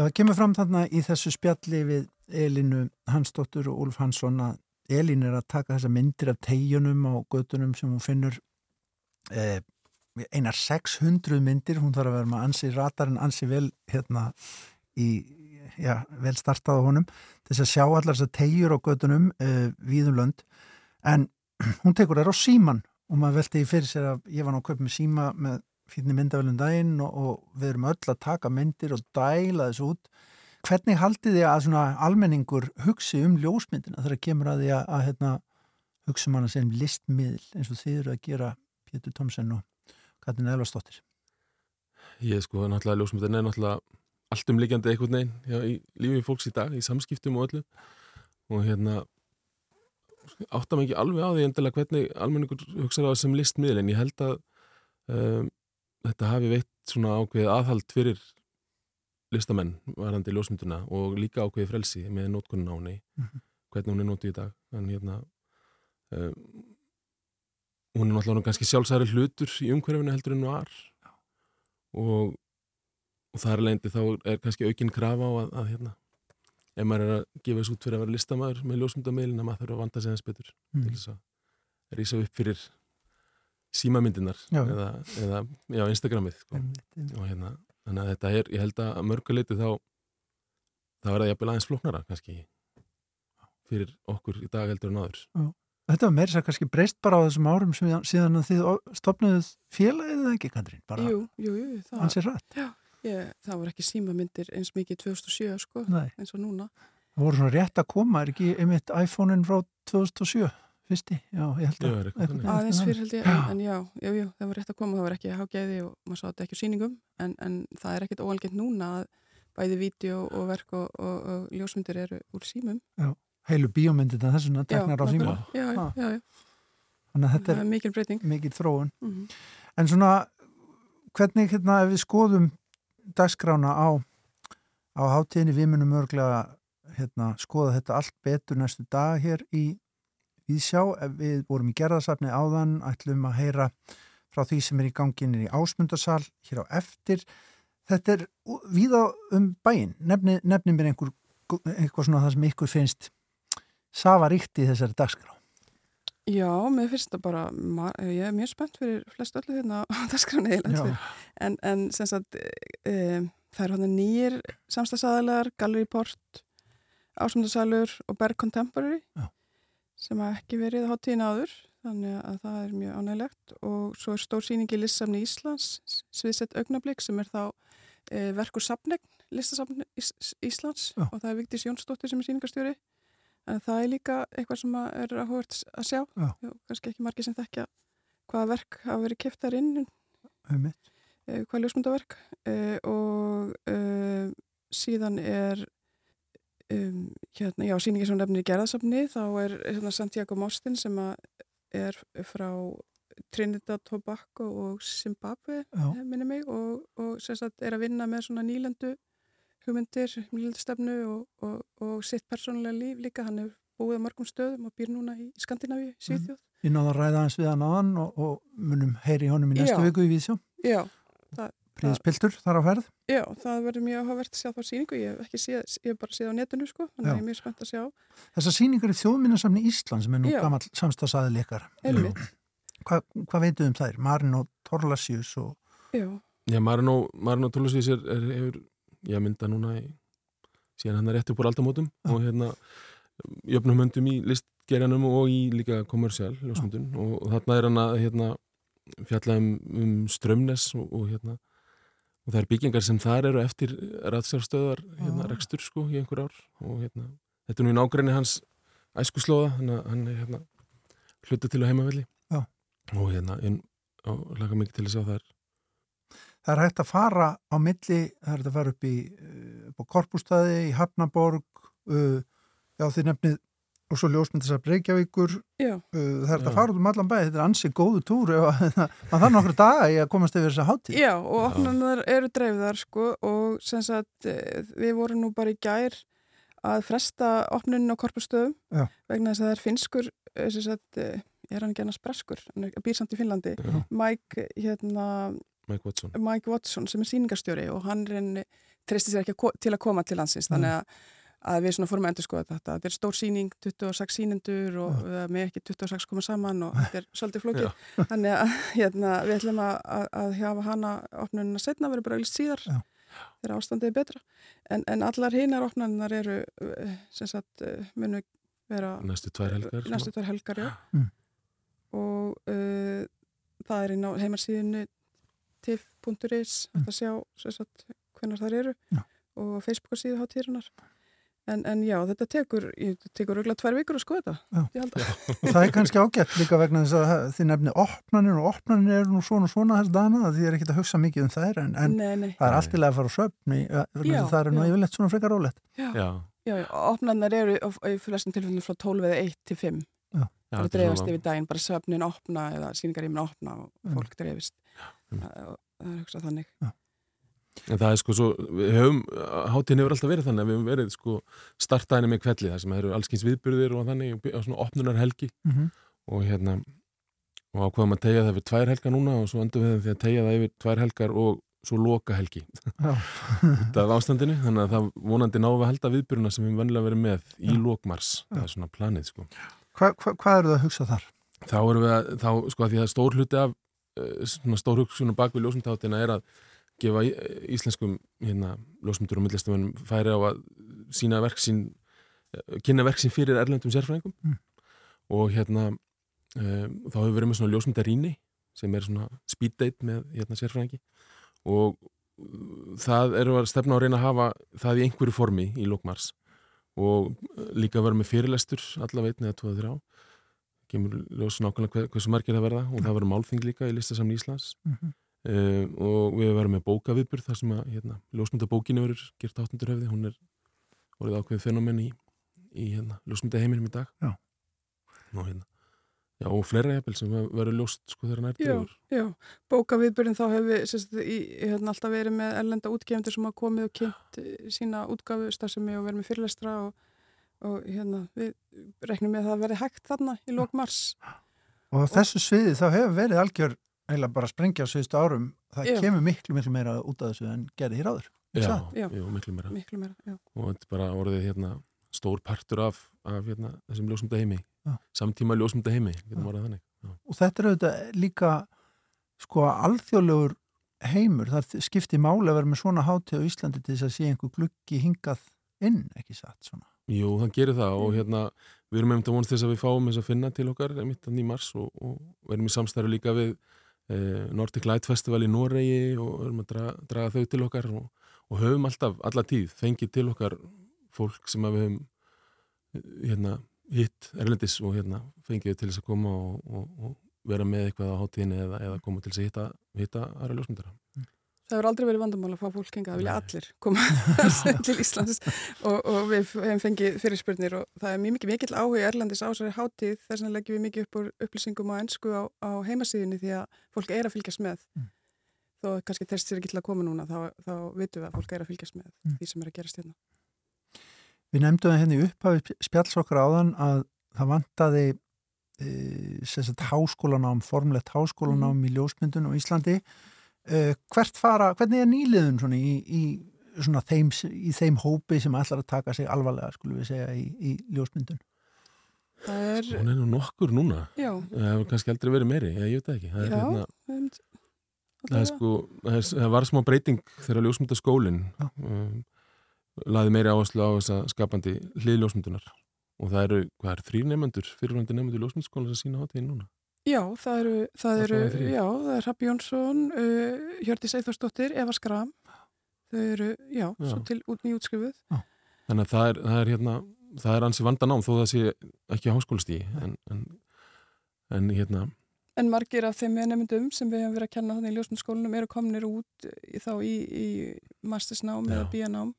Speaker 1: Það kemur fram þarna í þessu spjalli við Elinu Hansdóttur og Úlf Hansson að Elin er að taka þessa myndir af tegjunum á gödunum sem hún finnur eh, einar 600 myndir, hún þarf að vera með ansi ratarinn ansi vel hérna í, já, vel startað á honum þess að sjá allar þessar tegjur á gödunum eh, víðum lönd. En hún tekur þær á síman og maður velti í fyrir sér að ég var ná að kaupa með síma með fínni myndavælum daginn og, og við erum öll að taka myndir og dæla þessu út. Hvernig haldið þið að svona almenningur hugsi um ljósmyndina þegar kemur að því að, að hérna, hugsa um hana sem listmiðl eins og þið eru að gera Pétur Tomsen og Katrin Elvarsdóttir?
Speaker 3: Ég sko, náttúrulega ljósmyndin er náttúrulega allt umlikjandi veginn já, í lífi fólks í dag, í samskiptum og öllu. Og hérna áttam ekki alveg á því endilega hvernig almenningur hugsaður á það sem listmiðl en ég held að um, þetta hafi veitt svona ákveðið aðhald fyrir listamenn varandi ljósmynduna og líka ákveðið frelsi með nótkunnin á henni
Speaker 1: Mhm.
Speaker 3: hvernig hún er nótið í dag en hérna um, hún er náttúrulega kannski sjálfsæri hlutur í umhverfinu heldur en var og, og þar leindi þá er kannski aukinn krafa á að, að hérna ef maður er að gefa þessu út fyrir að vera listamæður með ljósmyndamilin að maður þurfa að vanda sig þess betur
Speaker 1: Mm.
Speaker 3: til þess að rísa upp fyrir símamyndinar
Speaker 1: Já.
Speaker 3: eða, eða já, Instagramið sko. og hérna, þannig að þetta er ég held að mörguleiti þá það verða jafnvel aðeins flóknara kannski fyrir okkur í dag heldur en áður
Speaker 1: Þetta var meira sér kannski breyst bara á þessum árum sem, síðan að þið stopnuðuð félagið eða ekki, Katrín? Bara
Speaker 2: Jú, jú, jú, það,
Speaker 1: rætt.
Speaker 2: ég, það var ekki símamyndir eins mikið 2007 sko, eins og núna.
Speaker 1: það voru svona rétt að koma, er ekki einmitt iPhone-in frá 2007, fyrsti? Já, ég held
Speaker 3: Já,
Speaker 1: að.
Speaker 2: Aðeins fyrir held ég,
Speaker 1: Já.
Speaker 2: en, en já, já, já, það var rétt að koma, það var ekki hágæði og maður sá þetta ekki á sýningum, en, en það er ekkit óalgengt núna að bæði vídeo og verk og, og, og ljósmyndir eru úr símum.
Speaker 1: Heilu bíómyndina þessuna
Speaker 2: Já,
Speaker 1: teknar á síma.
Speaker 2: nákvæmlega. Já, já, já, já,
Speaker 1: Þannig að þetta er
Speaker 2: mikil breyting.
Speaker 1: mikil þróun.
Speaker 2: Mm
Speaker 1: En svona, hvernig hérna ef við skoðum dagskrána á, á hátíðinni, við munum örglega hérna, skoða þetta allt betur næstu dag hér í Víðsjá. Ef Við vorum í gerðarsafni áðan, ætlum að heyra frá því sem er í ganginni í ásmundarsal hér á eftir. Þetta er víða um bæinn. Nefni, nefni mér einhver, eitthvað svona það sem ykkur finnst safa ríkt í þessari dagskrá.
Speaker 2: Já, mér finnst það bara, ég er mjög spennt fyrir flest öllu hérna á eiginlega. En, en sem sagt, e, það er hann nýjir samstagsæðilegar, Gallery Port, Ásmundarsalur og Berg Contemporary
Speaker 1: Já.
Speaker 2: Sem hafa ekki verið á hátíðin áður þannig að það er mjög ánægilegt og svo er stór síningi listamni Íslands sviðsett augnablík sem er þá e, verkur sapnegn listasafn Ís Íslands.
Speaker 1: Já.
Speaker 2: og það er Vigdís Jónsdóttir sem er síningarstjóri en það er líka eitthvað sem að er áhugert að sjá.
Speaker 1: Já.
Speaker 2: og kannski ekki margir sem þekkja hvaða verk hafa verið keftar inn
Speaker 1: um
Speaker 2: e, hvað ljósmyndaverk. E, og e, síðan er um, hérna, já, síningi sem nefnir í gerðasafni þá er hérna, Santiago Mostin sem er frá Trinidad, Tobago og Zimbabwe eh, minni mig og, og sagt er að vinna með svona nýlendu hugmyndir, nýlendustefnu og, og, og sitt persónulega líf líka hann hefur búið á mörgum stöðum og býr núna í Skandinavíu, Svíþjóð
Speaker 1: Ég náða að ræða hans við hann áðan og, og munum heyri honum í næstu
Speaker 2: Já.
Speaker 1: viku í Vísjó.
Speaker 2: Já,
Speaker 1: Príðispiltur þar á ferð.
Speaker 2: já, það verður mjög áhugavert að sjá þá síningu, ég hef ekki séð, ég hef bara séð á netinu sko, þannig að ég er mjög spennt að sjá
Speaker 1: Þessar sýningar í þjóðminnasamni Ísland sem er nú
Speaker 2: Já.
Speaker 1: gammal samstagsaðil ykkar.
Speaker 2: Einmitt.
Speaker 1: Hvað hva veitum um þær? Marin og Torlasius og...
Speaker 2: Já,
Speaker 3: Já, Marino, Marino Tullusvís er, er, hefur, ég mynda núna í, síðan hann er rétt upp úr aldamótum og hérna jöfnum höndum í listgerjanum og í líka kommersial ljósmyndun og, og þarna er hann að hérna, fjalla um, um strömnes og, og hérna og það er byggingar sem þar eru eftir ræðsjárstöðar hérna,
Speaker 1: Já.
Speaker 3: rekstur sko í einhver ár og hérna, þetta er nú í nágræni hans æskuslóða, hann, er hérna hlutu til á heimavelli
Speaker 1: Já.
Speaker 3: og hérna, en, og laka mikið til að sjá þar
Speaker 1: Það er hægt að fara á milli, það er hægt að fara upp í, uh, upp á Korpústaði, í Hafnaborg, uh, já þið nefnið og svo ljósmyndisar Breykjavíkur,
Speaker 2: já,
Speaker 1: uh, það er að fara út um allan bæ, þetta er ansið góðu túr, ef að- maður þarf nokkru daga í að komast yfir þessa hátíð.
Speaker 2: já og opnanar eru dreifðar sko og sem sagt eh, við vorum nú bara í gær að fresta opnunin á korpustöðum
Speaker 1: Já.
Speaker 2: vegna þess að það er finskur eh, sem sagt, eh, er hann ekki annars breskur? Býr samt í Finnlandi.
Speaker 3: Já.
Speaker 2: Mike, hérna,
Speaker 3: Mike Watson.
Speaker 2: Mike Watson sem er síningarstjóri og hann reyni, treysti sér ekki að til að koma til landsins. Þannig að, að við svona fórum að endur skoða þetta. Þetta er stór síning, 26 sínendur og uh, með ekki 26 koma saman og þetta er svolítið flókið. Þannig að hérna, við ætlum að, að, að hafa hana opnunina setna, verður bara auðvitað síðar
Speaker 1: Já.
Speaker 2: þegar ástandið er betra. En, en allar hinar opnunar eru uh, sem sagt uh, munu vera
Speaker 3: næstu tvær helgar
Speaker 2: næstu tvær helgar, já.
Speaker 1: Mm.
Speaker 2: og uh, það er á heimarsíðinu tif.is hægt að sjá sem sagt, hvenar þar eru og Facebook síðu hátíðrunar en, en já, þetta tekur tekur auðvitað tvær vikur að skoða
Speaker 1: Já.
Speaker 2: þetta
Speaker 1: það er kannski ágætt líka vegna þess að þið nefnið opnanir og opnanir eru nú svona og svona þess dana að þið er ekki að hugsa mikið um þær en, en
Speaker 2: nei, nei.
Speaker 1: það er allt í lagi að fara á
Speaker 2: Já,
Speaker 1: að það er nú
Speaker 2: já.
Speaker 1: yfirleitt svona frekar rólegt.
Speaker 2: já,
Speaker 3: já,
Speaker 2: já, já, opnanar eru í flestum tilfellinu frá 12 eða 1 til 5
Speaker 3: já.
Speaker 2: Bara
Speaker 3: þetta er
Speaker 2: dreifast yfir daginn, bara söfnin opna eða síningarýmin opna og
Speaker 1: Mm.
Speaker 2: fólk dreifist. Það það er hugsað þannig
Speaker 3: En það er sko svo, við höfum, hátíðin hefur alltaf verið þannig að við höfum verið sko startaðinni með kvelli þar sem það eru allskins viðbyrðir og þannig og og svona opnunar helgi
Speaker 1: Mm -hmm.
Speaker 3: og hérna og ákveðum að tegja það yfir tvær helgar núna og svo endur við því að tegja það yfir tvær helgar og svo loka helgi þetta af ástandinu, þannig að það vonandi við að halda viðbyrðuna sem við höfum vennilega verið með í
Speaker 1: Já.
Speaker 3: lokmars, það er svona planið sko
Speaker 1: Hva, hva, hvað eru það að hugsa þar?
Speaker 3: þá erum við að, þá sko að því að stór hluti af uh, svona stór hugsunum bak við ljósmyndaháttina er að gefa íslenskum hérna, ljósmyndur og myndlistamennum færi á að sína verk sín uh, kynna verk sín fyrir erlendum sérfræðingum.
Speaker 1: Mm.
Speaker 3: og hérna um, þá hefur við verið með svona ljósmyndaríni sem er svona speed date með hérna sérfræðingi. Og uh, það eru að stefna á að reyna að hafa það í einhverju formi í lókmars og uh, líka vera með fyrirlestur allaveg einn eða tvoða þrjá. Kemur ljós nákvæmlega hver, hversu margir það verða og það verður málþing líka í listasamni Íslands.
Speaker 1: Mm -hmm.
Speaker 3: Uh, og við verðum með bókaviðburð þar sem að hérna, ljósmyndabókinu verður gert áttundur höfði, hún er orðið ákveðið fenomen í, í hérna, ljósmyndaheiminum í dag
Speaker 1: Já.
Speaker 3: og hérna Já, og fleira jafnvel sem verður ljóst sko þegar nær
Speaker 2: Já,
Speaker 3: dregur.
Speaker 2: já, bókaviðbyrðin þá hefur við sérst, í, hérna, alltaf verið með erlenda útgefundur sem hafa komið og kynnt eh, sína útgafu starfsemi og verið með fyrirlestra og, og hérna, við reknum með að það verði hægt þarna í lók mars.
Speaker 1: Og á þessu sviði þá hefur verið algjör eiginlega bara að sprengja á síðustu árum það
Speaker 2: Já.
Speaker 1: kemur miklu, miklu meira út af þessu en gerði hér áður.
Speaker 3: Já?
Speaker 2: Já.
Speaker 3: miklu meira.
Speaker 2: Miklu meira, já.
Speaker 3: Og þetta bara orðið hérna stór partur af, af hérna, þessum ljósmyndaheimi.
Speaker 1: Já.
Speaker 3: Samtíma þannig. Já.
Speaker 1: Og þetta er auðvitað líka sko alþjóðlegur heimur, það skiptir máli að vera með svona hátíð á Íslandi til þess að sé einhver gluggi hingað inn, ekki satt svona.
Speaker 3: Jú, það gerir það og hérna við erum einmitt að vonast þess að við fáum þess að finna til okkar einmitt í mars og, og verðum í samstæru líka við Nordic Light Festival í Noregi og verðum að draga, draga þau til okkar og, og höfum alltaf, alla tíð fengið til okkar fólk sem við höfum hérna, hitt erlendis og hérna, fengið til þess að koma og, og, og vera með eitthvað á hátíðinni eða, eða koma til þess að hitta, hitta aðra ljósmyndara
Speaker 2: Það hefur aldrei verið vandamál að fá fólk hengað, það vilja allir koma til Íslands og, og við hefum fengið fyrirspurnir og það er mjög mikið mikill áhuga í Erlandis ásari hátíð þess vegna leggjum við mikið upp úr upplýsingum á ennsku á, á heimasíðinni því að fólk er að fylgjast með mm. þó kannski test sér ekki til að koma núna þá, þá vitum við að fólk er að fylgjast með mm. því sem er að gerast hérna.
Speaker 1: Við nefndum henni upp á spjalls okkar áðan að það vantaði e, háskólanám, formlegt háskólanám mm. í ljósmyndun og Íslandi hvert fara, hvernig er nýliðun svona í, í, svona þeim, í þeim hópi sem ætlar að taka sig alvarlega, skulum við segja, í, í ljósmyndun?
Speaker 3: Það er... Hún er nú nokkur núna.
Speaker 2: Já.
Speaker 3: Það hefur kannski aldrei verið meiri, ég veit það ekki. Það
Speaker 2: Já,
Speaker 3: hérna,
Speaker 2: um,
Speaker 3: það, er sko, það, er, það var smá breyting þegar ljósmyndaskólinn um, laði meiri áherslu á þessa skapandi hliðljósmyndunar og það eru, hvað er, þrýr nefnendur, fyrirvændi nefnendur ljósmyndaskólan sem sína hátíðin núna?
Speaker 2: Já, það eru, það eru, já, það er Rappi Jónsson, uh, Hjördis Eithvarsdóttir, Eva Skram, þau eru, já, já. svo til út nýjútskrifuð.
Speaker 3: Þannig að það er, það er hérna, það er ansi vandan ám þó það sé ekki á háskólastígi, en, en, en hérna.
Speaker 2: En margir af þeim nefndum sem við hefum verið að kenna þannig í ljósmundskólanum eru kominir út í, þá í, í mastersnám eða bíanám.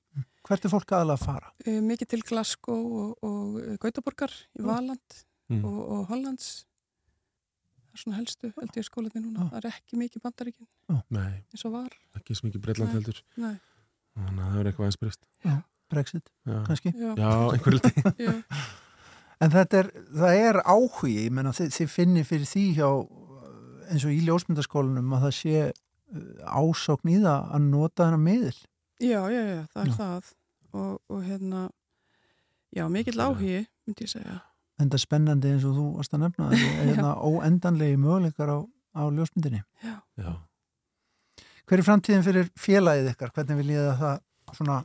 Speaker 1: Hvert er fólk aðalega að fara?
Speaker 2: Uh, mikið til Glasgow og, og Gautaborgar í Valand mm. og, og Hollands svona helstu held ég skólaði núna, það er ekki mikið bandaríkin eins og var.
Speaker 3: Ekki svo mikið Breitland heldur. Þannig að það er eitthvað einsprist
Speaker 1: Brexit, já. kannski?
Speaker 3: Já, já einhverju liti
Speaker 1: en þetta er, það er áhugi ég menna þið, þið finnir fyrir því hjá eins og í ljósmyndaskólanum að það sé uh, ásókn í það að nota þennan miðil.
Speaker 2: Já, já, já, það er já. það. Og, og hérna já, mikill áhugi myndi ég segja
Speaker 1: en það er spennandi eins og þú varst að nefna það er hérna óendanlegi möguleikar á, á ljósmyndinni
Speaker 2: Já. Já.
Speaker 1: Hver er framtíðin fyrir félagið ykkar? Hvernig vil ég að það svona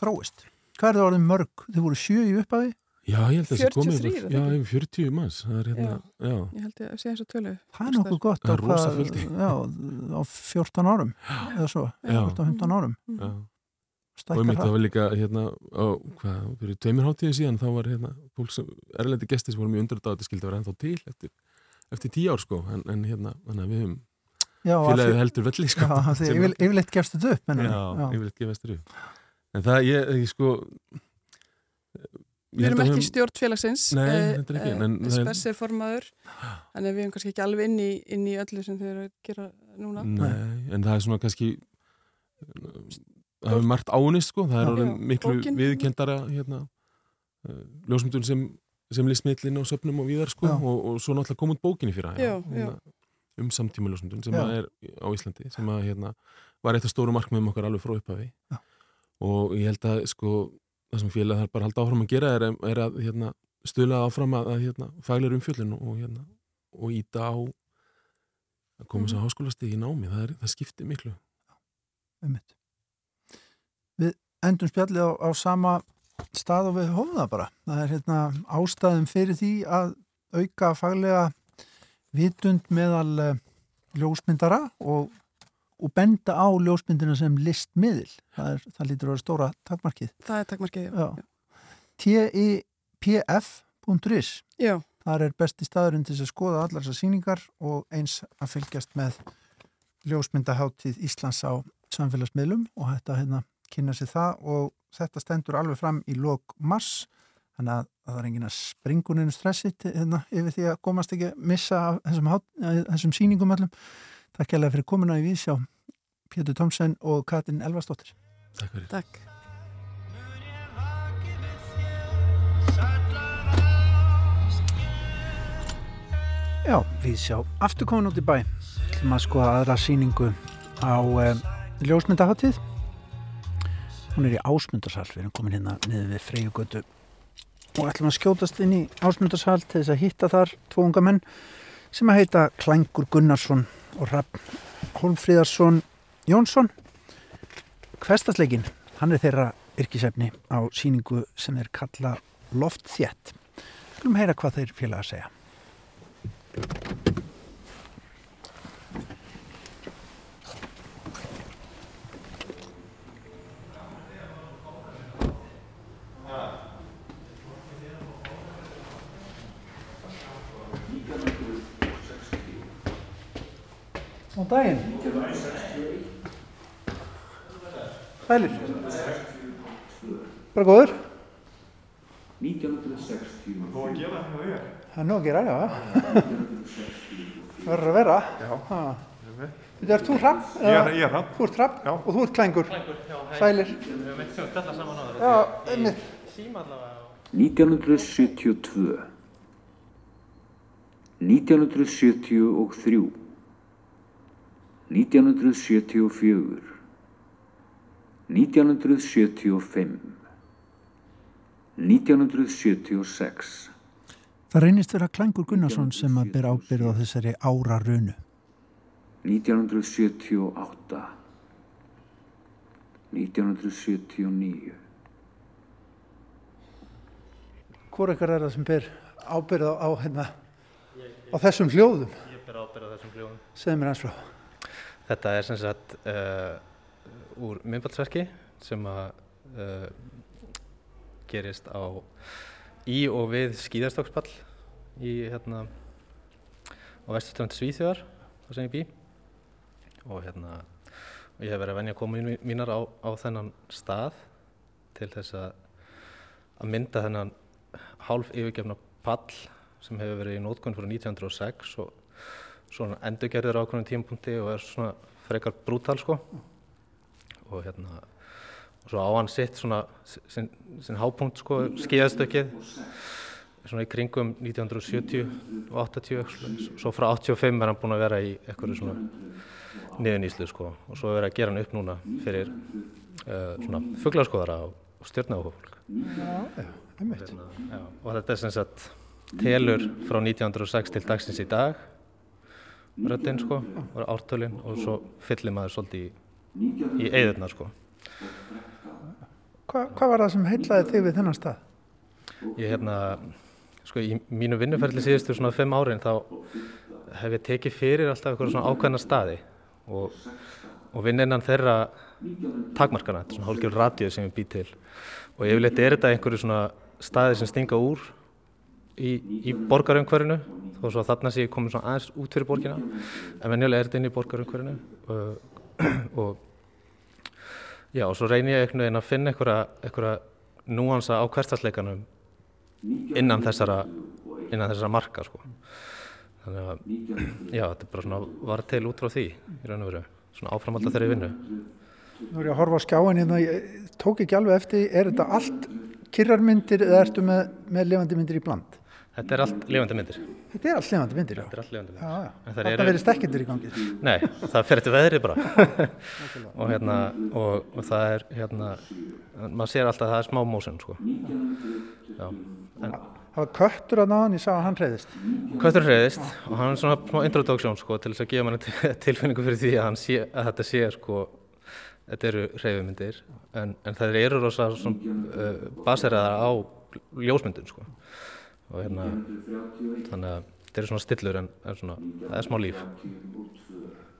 Speaker 1: þróist? Hvað er það orðin mörg? Þið voru sjö í upphafi?
Speaker 3: Já, ég held að það komið yfir, já, yfir 40 manns það er hérna, já,
Speaker 2: já. Ég held að sé eins og tölu
Speaker 1: Það er nokkuð gott
Speaker 3: Það er rosa fylgdi
Speaker 1: Já, á 14 árum eða svo, 14-15 árum Já
Speaker 3: og ég myndi að það var líka hérna á, hvað, fyrir tveimur háttíði síðan þá var hérna fólk sem, erlendi gesti sem voru mjög undur þetta skildi að vera ennþá til eftir, eftir tíu ár sko, en, en hérna þannig að við höfum félagið heldur velli sko
Speaker 1: Já, því yfir, yfirleitt gefst þetta upp
Speaker 3: en, Já, já. yfirleitt gefst þetta upp. En það, ég, ég sko
Speaker 2: Við erum ekki stjórn félagsins
Speaker 3: Nei, þetta er ekki
Speaker 2: eh, Spess er formaður Þannig að við erum kannski ekki alveg inn í, inn í öllu sem þau eru að gera núna.
Speaker 3: Nei, en það er svona kannski það hefur margt ánist sko, það er orðin miklu viðkendara hérna, uh, ljósmyndun sem, sem listmiðlinn á söpnum og viðar sko. Og, og svo náttúrulega kom út bókinni fyrir það hérna, um samtíma ljósmyndun sem er á Íslandi sem að, hérna, var eitt af stóru markmiðum okkar alveg frá upphafi. Já. og ég held að sko það sem félag þarf bara að halda áfram að gera er, er að hérna, stöla áfram að, að hérna, fælir umfjöldin og, hérna, og íta á að koma þess að háskólasti í námi, það, er, það skiptir miklu
Speaker 1: ummitt endum spjallið á, á sama stað og við hófum það bara. Það er hérna, ástæðum fyrir því að auka faglega vitund meðal uh, ljósmyndara og, og benda á ljósmyndina sem listmiðil. Það, er, það lítur að vera stóra takmarkið.
Speaker 2: Það er takmarkið, já.
Speaker 1: tipf.is
Speaker 2: Já.
Speaker 1: Það er besti staðurinn til að skoða allar þessar síningar og eins að fylgjast með ljósmyndaháttíð Íslands á samfélagsmiðlum og þetta hérna kynna sér það og þetta stendur alveg fram í lok mars. Þannig að það er engin að springuninu stressit hérna, yfir því að komast ekki að missa þessum, þessum síningum allum. Takk kærlega fyrir komuna í Vísjá Pétur Tomsen og Katrin Elvarsdóttir.
Speaker 3: Takk fyrir.
Speaker 2: Takk.
Speaker 1: Já, Vísjá afturkomin út í bæ. Til maður skoða aðra síningu á eh, ljósmyndaháttið Hún er í ásmundarsal, við erum komin hérna niður við Freyjugötu og ætlum að skjótast inn í ásmundarsal til þess að hitta þar tvo unga menn sem að heita Klængur Gunnarsson og Rapp Holmfríðarsson Jónsson. Hverstasleikin, hann er þeirra yrkisefni á síningu sem er kalla Loftþjett. Skulum heyra hvað þeir félag að segja. Góðan daginn. Sælir. Bara góður.
Speaker 7: 1960
Speaker 8: Búið að gera það þér?
Speaker 1: Það er nóg að gera, já. Verður að vera.
Speaker 8: Já.
Speaker 1: Þetta er þú hrapp?
Speaker 8: Ég er, er hann.
Speaker 1: Þú ert hrapp
Speaker 8: Já.
Speaker 1: og þú ert klængur. Sælir. Já, einmitt.
Speaker 7: 1972 1973 1974 1975 1976
Speaker 1: Það reynist vera klængur Gunnarsson sem að bera ábyrð á þessari ára runu.
Speaker 7: 1978 1979
Speaker 1: Hvor ekkert er það sem ber ábyrð á, á, hérna, á þessum hljóðum?
Speaker 9: Ég ber ábyrð á þessum hljóðum.
Speaker 1: Segð mér eins frá.
Speaker 9: Þetta er sem sagt uh, úr myndbaldsverki sem að uh, gerist á í og við skíðarstokksball í hérna á vesturströnd Svíþjóðar þar sem ég bý og hérna ég hef verið að venja mín- mínar á, á þennan stað til þess að að mynda þennan hálf yfirgefna pall sem hefur verið í nótkunn frá 1906 og svona endurgerður á ákveðnum tímapunkti og er svona frekar brútal sko. Og hérna og svo á hann sitt svona sinn, sinn hápunkt sko skíðastökkið svona í kringum 1970 og 80 svo frá 85 er hann búinn að vera í eitthvað svona niðuníslu sko og svo er verið að gera hann upp núna fyrir uh, svona fugglarskoðara og, stjórnáhófólk. Já, og þetta er sem sagt telur frá 1906 til dagsins í dag röddinn sko, og ártölinn og svo fyllir maður svolítið í, í eigðurnar sko.
Speaker 1: Hva, hvað var það sem heitlaði þig við þennan stað?
Speaker 9: Ég hérna, sko í mínu vinnuferðli síðustu svona fimm árin þá hef ég tekið fyrir alltaf eitthvað svona ákveðna staði og, og vinn innan þeirra takmarkana, þetta er svona hálfgjör radíu sem ég bý til. Og yfirleitt er þetta einhverju svona staði sem stinga úr í, í borgarumhverfinu þó svo þarna sé ég komin svona aðeins út fyrir borgina. En venjulega er þetta inn í borgarumhverfinu og, og já og svo reynir ég einhvern veginn að finna einhverja, núansa á hverstasleikanum innan þessara innan þessara marka sko. Þannig að já þetta er bara svona var til út frá því í raun og veru. Svona áframald að þeirri vinnu.
Speaker 1: Nú er ég að horfa á skjáin hérna, ég tók ekki alveg eftir, er þetta allt kyrrarmyndir eða ertu með, með lifandi myndir í bland?
Speaker 9: Þetta er allt lifandi myndir.
Speaker 1: Þetta er allt lifandi myndir, já.
Speaker 9: Þetta er allt lifandi myndir.
Speaker 1: Já, já. Þetta
Speaker 9: eru-
Speaker 1: verið stekkindir í gangi.
Speaker 9: Nei, það fer eftir veðri bara. og hérna, og, og það er hérna, maður sér alltaf að það er smá mósun, sko. Já, en
Speaker 1: Það var köttur að náðan, ég sá að hann reyðist.
Speaker 9: Köttur reyðist og hann er svona smá introduction, sko, til þess að gefa manni til- tilfinningu fyrir því að, sé, að þetta sé, sko, þetta eru reyfumyndir, en, en það eru rosa uh, baseraðar á ljósmyndun, sko. Og hérna, þannig að þetta eru svona stillur en, en svona, það er smá líf.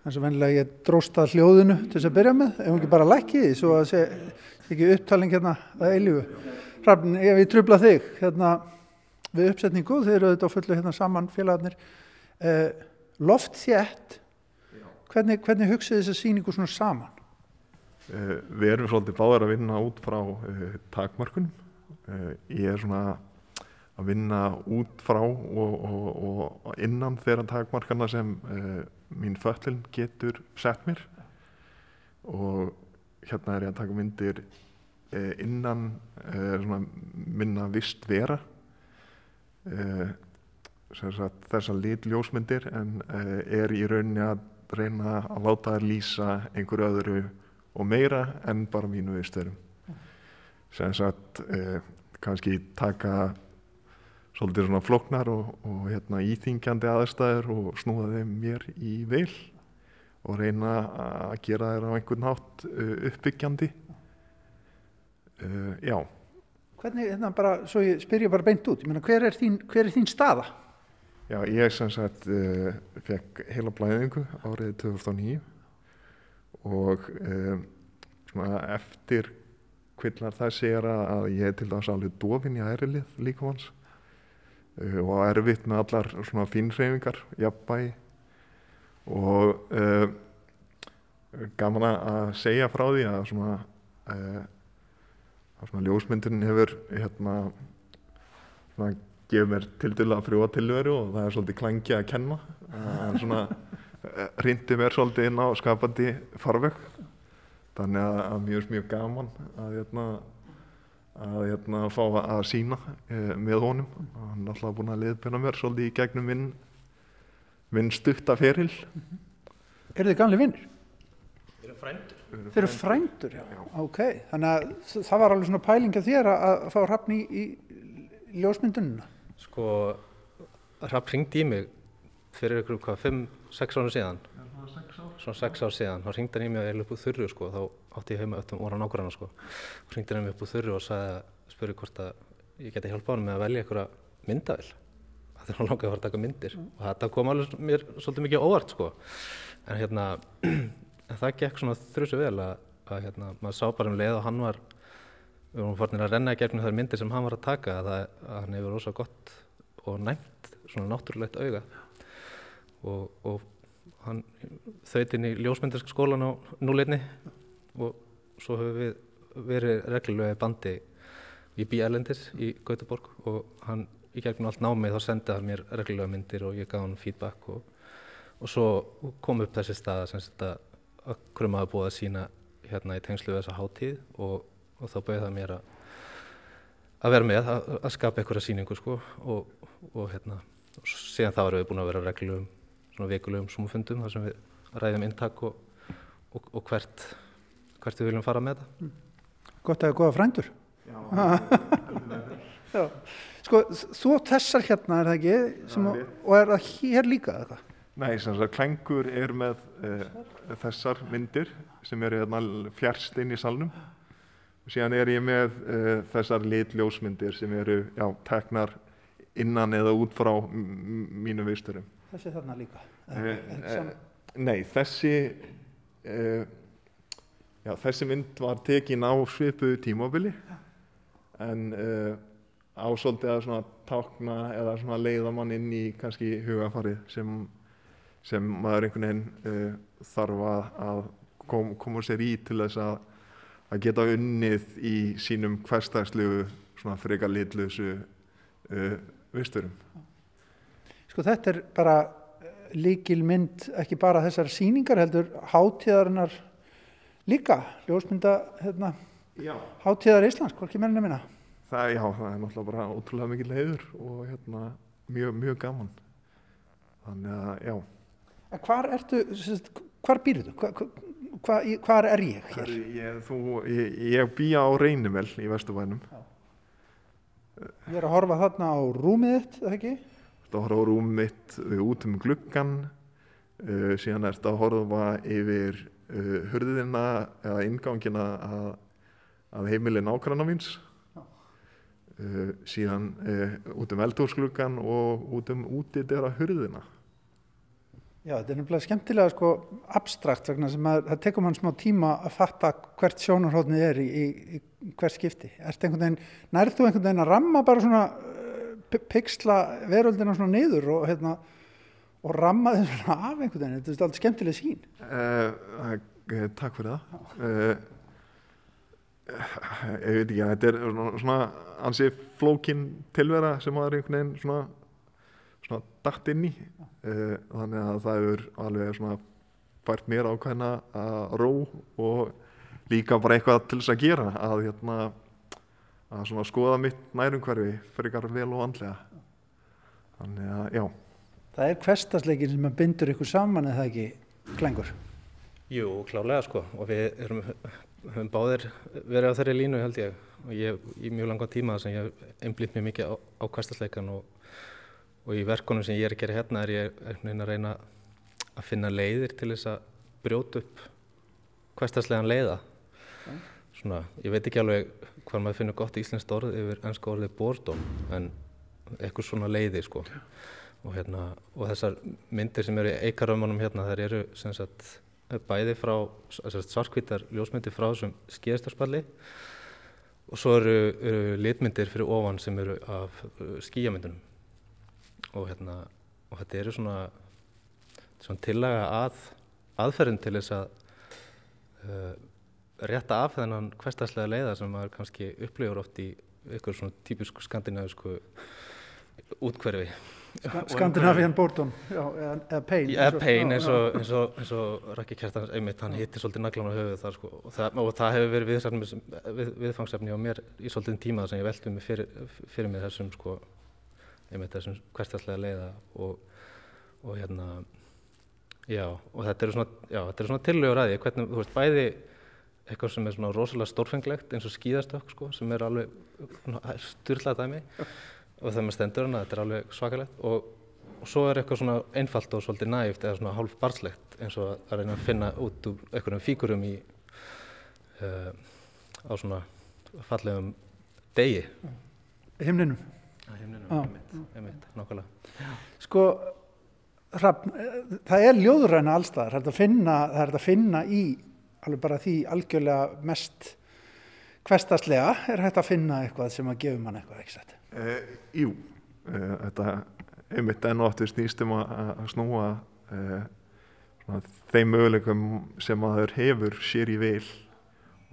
Speaker 1: En svo vennilega ég dróst að hljóðinu til þess að byrja með, ef hún ekki bara lækki því, svo að sé ekki upptaling hérna að eilífu. Hrafn, ef ég trubla þig, hérna við uppsetningu, þeir eru auðvitað fullu hérna saman félagarnir. Eh, loft þétt, hvernig, hvernig hugsið þess að sýningu svona saman?
Speaker 8: Uh, við erum svolítið báðar að vinna út frá uh, takmörkunum. Uh, ég er svona að vinna út frá og, og, og innan þeirra takmarkana sem uh, mín föllin getur sett mér. Og hérna er ég að taka myndir uh, innan uh, svona minna vist vera þessar litljósmyndir en er í rauninni að reyna að láta þær lýsa einhverju öðru og meira en bara mínu viðstörum sem sagt kannski taka svolítið svona flóknar og, og hérna, íþingjandi aðstæður og snúða þeim mér í vil og reyna að gera þeir á einhvern hátt uh, uppbyggjandi. Uh, já,
Speaker 1: Hvernig, hérna bara, svo ég spyr ég bara beint út, ég meina, hver er þín, hver er þín staða?
Speaker 8: já, ég sem sagt uh, fekk heila blæðingu árið 2009 og um, svona eftir kvillar þessi er að, ég er til dæmis alveg dofin í ærilið líkamanns uh, og erfitt með allar svona fínreifingar, jafnbæi og uh, gaman að segja frá því að svona uh, að svona ljósmyndin hefur hérna svona gefur mér til dæla frjóa tilveru og það er svolítið klangi að kenna. En svona hrindi mér svolítið inn á skapandi farveg. Þannig að, að mjög mjög gaman að hérna að hérna fá að sína e, með honum hann er alltaf búin að liðbyrna mér svolítið í gegnum minn minn stutta feril
Speaker 1: Eru þið gamli vinnir?
Speaker 6: Við erum frændur.
Speaker 1: Þeir eru frændur, já. Ok, þannig að það var alveg svona pæling af þér að, að fá hrafn í, í ljósmyndunina.
Speaker 9: Sko, Rapp ringdi í mig fyrir ykkur, hvað, 5-6 ára síðan. Svona 6 ár síðan. Þá ringdi hann í mig eða upp úr þurru, sko. Þá átti ég heima öllum voru nágranna, sko. Þá ringdi hann í mig upp úr þurru og sagði að spurði hvort að ég geti hjálpa hann með að velja einhverja myndavill. Það er hann langaði að fara að taka myndir. Og þetta kom alveg mér svolítið mikið óvart, sko. En hérna, en það gekk svona þrjusu vel að, að hérna, maður sá bara um leið og hann var við vorum farin að renna í gegnum þær myndir sem hann var að taka að, það, að hann hefur rosa gott og næmt svona náttúrulegt auga og, og hann þaut inn í ljósmyndarska skólan á núleitni og svo höfum við verið reglulega í bandi ég bý erlendis í Gautaborg og hann í gegnum allt námið þá sendið hann mér reglulega myndir og ég gaf hann feedback og, og svo kom upp þessi staða sem þetta að krumma hafa búið að sína hérna í tengslu við þessa hátíð og, og þá bauði það mér að að vera með, að, að skapa einhverja sýningu sko og, og hérna og síðan þá erum við búin að vera reglum svona vikulegum súmufundum þar sem við ræðum inntak og, og, og hvert hvert við viljum fara með þetta.
Speaker 1: Gott að það er goða frændur. Já. Sko, þú þessar hérna, er það ekki? Sem,
Speaker 8: Já,
Speaker 1: og er það hér líka eða hvað?
Speaker 8: Nei, sem sagt, Klængur er með uh, þessar myndir sem eru hérna fjärst inn í salnum. Síðan er ég með uh, þessar litljósmyndir sem eru, já, teknar innan eða út frá mínum viðstörum.
Speaker 1: Þessi þarna líka.
Speaker 8: Eh,
Speaker 1: Er
Speaker 8: eh? Nei, þessi, uh, já, þessi mynd var tekin á svipuðu tímabili en uh, á svolítið að svona tákna eða svona leiða mann inn í kannski hugafarið sem, sem maður einhvern veginn uh, þarf að, kom, koma sér í til þess að, að geta unnið í sínum hverstagslegu svona frekar litlausu uh, visturum.
Speaker 1: Sko þetta er bara líkil mynd, ekki bara þessar sýningar heldur, hátíðarinnar líka, ljósmynda hérna,
Speaker 8: Já.
Speaker 1: hátíðar Íslands, hvorki menninni minna.
Speaker 8: Það, já, það er náttúrulega bara ótrúlega mikil heiður og hérna, mjög, mjög gaman. Þannig að, já.
Speaker 1: En hvar ertu, hvar býrðu? Hva, hva, hva, hvar er ég hér?
Speaker 8: Ég, þú, ég, ég býja á Reynimel í Vesturbænum.
Speaker 1: Ég er að horfa þarna á rúmið þitt, eða ekki?
Speaker 8: Þú horfa á rúm mitt út um gluggan, uh, síðan ertu að horfa yfir uh, hurðina eða ingangina að, að heimili nákvæmna míns. Uh, síðan uh, út um eldhúsgluggan og út um útidera hurðina.
Speaker 1: Já, þetta er nefnilega skemmtilega sko abstrakt vegna sem að það tekur mann smá tíma að fatta hvert sjónarhóðnið er í, í, í hvert skipti. Ertu einhvern veginn, nærðu þú einhvern veginn að ramma bara svona pixla veröldina svona niður og hérna og ramma þið svona af einhvern veginn, þetta er alltaf skemmtileg sín.
Speaker 8: Uh, uh, takk fyrir það. Uh, ég veit ekki, þetta er svona, svona ansi flókin tilvera sem maður einhvern veginn svona, svona dætt inn í. Þannig að það hefur alveg svona fært mér ákveðna að ró og líka bara eitthvað til þess að gera að hérna að svona skoða mitt nærumhverfi fyrir vel og andlega. Þannig að, já.
Speaker 1: Það er hverstasleikin sem að bindur ykkur saman eða ekki klengur.
Speaker 9: Jú, klálega sko og við erum, höfum báðir verið á þeirri línu held ég og ég í mjög langa tíma sem ég hef einblýtt mér mikið á, á hverstasleikan og, og í verkunum sem ég er að gera hérna er ég einhvern veginn að reyna að finna leiðir til þess að brjóta upp hverstaslegan leiða svona svona, ég veit ekki alveg hvað maður finnur gott íslenskt orð yfir ennska orðið boredom en eitthvað svona leiði sko. Og, hérna, og þessar myndir sem eru í eikarömmunum hérna þær eru sem sagt bæði frá svarkvítar ljósmyndir frá þessum skíðastarspalli og svo eru, eru litmyndir fyrir ofan sem eru af uh, skíamyndunum og hérna og þetta eru svona, svona tillaga að aðferðin til þess að uh, rétta af þennan hverstaslega leiða sem maður kannski upplifur oft í ykkur svona típisku skandinavisku útkverfi
Speaker 1: Skandinavian Bordon eða, Pain
Speaker 9: eða Pain eins og, eins og, eins og Rækki Kjartans einmitt hann hittir svolítið naglan á höfuð þar sko. Og það, og það hefur verið við, við, viðfangsefni á mér í svolítið tíma sem ég veldi mig fyrir, fyrir mig þessum sko einmitt þessum hverstaslega leiða og, og hérna já og þetta eru svona, svona tillögur að því. Hvernig, þú veist, bæði eitthvað sem er svona rosalega stórfenglegt eins og skíðastökk sko sem er alveg styrlað dæmi. Og þegar maður stendur hana, þetta er alveg svakalegt. Og, og svo er eitthvað svona einfalt og svolítið næft eða svona hálf barslegt eins og að reyna að finna út úr einhverjum fíkurum í uh, á svona fallegum degi.
Speaker 1: Himninum?
Speaker 9: Himninum, einmitt, einmitt, nákvæmlega.
Speaker 1: Sko, Hrafn, það er ljóðuræna allstaðar, það er að finna, það er að finna í alveg bara því algjörlega mest hverstaslega er hægt að finna eitthvað sem að gefa mann eitthvað ekki sett.
Speaker 8: Eh, jú, eh, þetta einmitt enn og aftur snýstum að, að snúa eh, svona, þeim möguleikum sem maður hefur sér í vil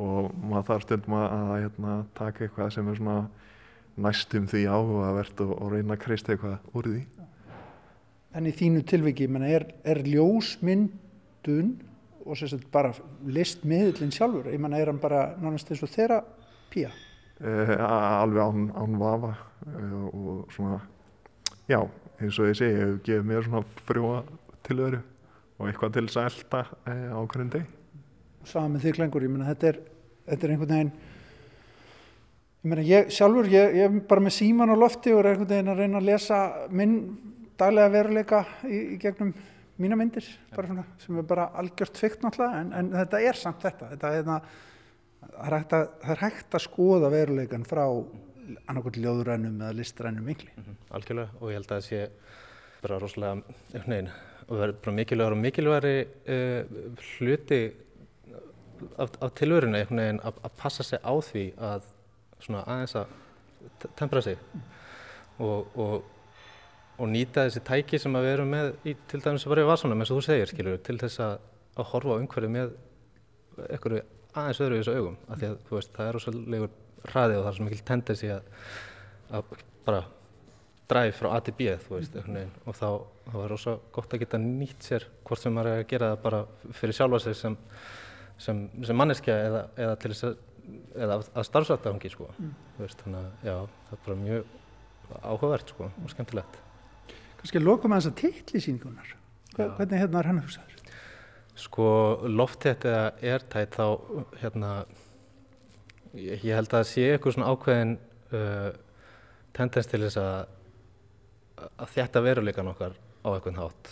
Speaker 8: og maður þarf stundum að, að hérna, taka eitthvað sem er svona næstum því áhugavert og, og reyna að kreista eitthvað úr því.
Speaker 1: En í þínu tilviki, menna, er, er ljósmyndun og sérstaklega bara listmiðlinn sjálfur, ég menna er hann bara nánast eins og þeirra pía?
Speaker 8: Eh, alveg án, án vafa eh, og svona, já, eins og ég segi, ég hef gefið mér svona frjóa tilveru og eitthvað til þess að elda eh, á hverjum deg.
Speaker 1: Saman með því klengur, ég menna þetta þetta er einhvern veginn, ég menna ég sjálfur, ég, ég er bara með síman á lofti og er einhvern veginn að reyna að lesa minn daglega veruleika í, í gegnum mína myndir svona, sem er bara algjört fyrkt náttúrulega en, en þetta er samt þetta, er, það, er það er hægt að skoða veruleikan frá annarkot ljóðurænum eða listrænum yngli mm
Speaker 9: -hmm, Algjörlega og ég held að það sé bara rosalega nein, og er bara mikilvægur og mikilvægri uh, hluti af, af tilvörinu að, að passa sig á því að aðeins að tempra sig. Og, og og nýta þessi tæki sem við erum með í, til dæmis bara í vasunum eins og þú segir skilur, til þess að, að horfa á umhverju með einhverju aðeins öðru í þessu augum af því að veist, það er rosalega hraði og það er svo mikil tendensi að, að bara dræf frá A til B veist, og þá, þá er rosalega gott að geta nýtt sér hvort sem maður er að gera það bara fyrir sjálfa sig sem, sem, sem manneskja eða, eða til þess að eða að starfsvættafangi sko. mm. þannig að já, það er bara mjög áhugavert sko, og skemmtilegt
Speaker 1: Kanski lokum að þess að teitli síningunar. Hvernig hérna er hann að hugsa þér?
Speaker 9: Sko lofttætt eða ertætt þá hérna ég, ég held að það sé eitthvað svona ákveðin uh, tendens til þess að að þetta veruleikan okkar á eitthvað hátt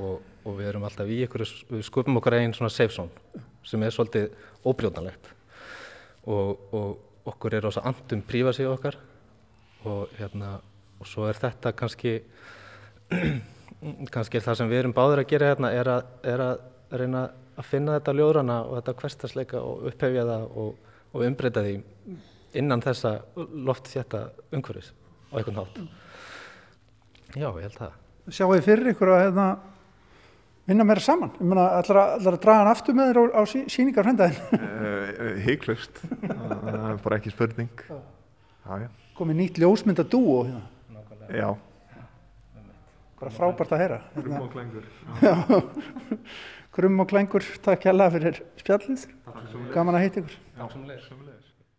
Speaker 9: og, og við erum alltaf í ykkur, við skupum okkar einn svona safe zone sem er svolítið óbrjóðanlegt og, og okkur er ós að andum prífa sig okkar og hérna og svo er þetta kannski kannski það sem við erum báður að gera hérna er að, er að reyna að finna þetta ljóðrana og þetta hverstasleika og upphefja það og, og umbreyta því innan þessa loftþjætta umhverfis á einhvern hátt. Já, ég held það.
Speaker 1: Sjáu þið fyrir ykkur að hérna, vinna meira saman? Ég meina, ætlar að, að draga hann aftur með þér á, á sí, síningar hendaginn?
Speaker 8: Uh, Hygglust, það er bara ekki spurning. Já, já.
Speaker 1: Komið nýtt ljósmynda dúo hérna?
Speaker 8: Já
Speaker 1: bara frábært að heyra.
Speaker 8: Krum og klengur
Speaker 1: Krum og klengur, takk hjá fyrir spjallið. Gaman að heita ykkur.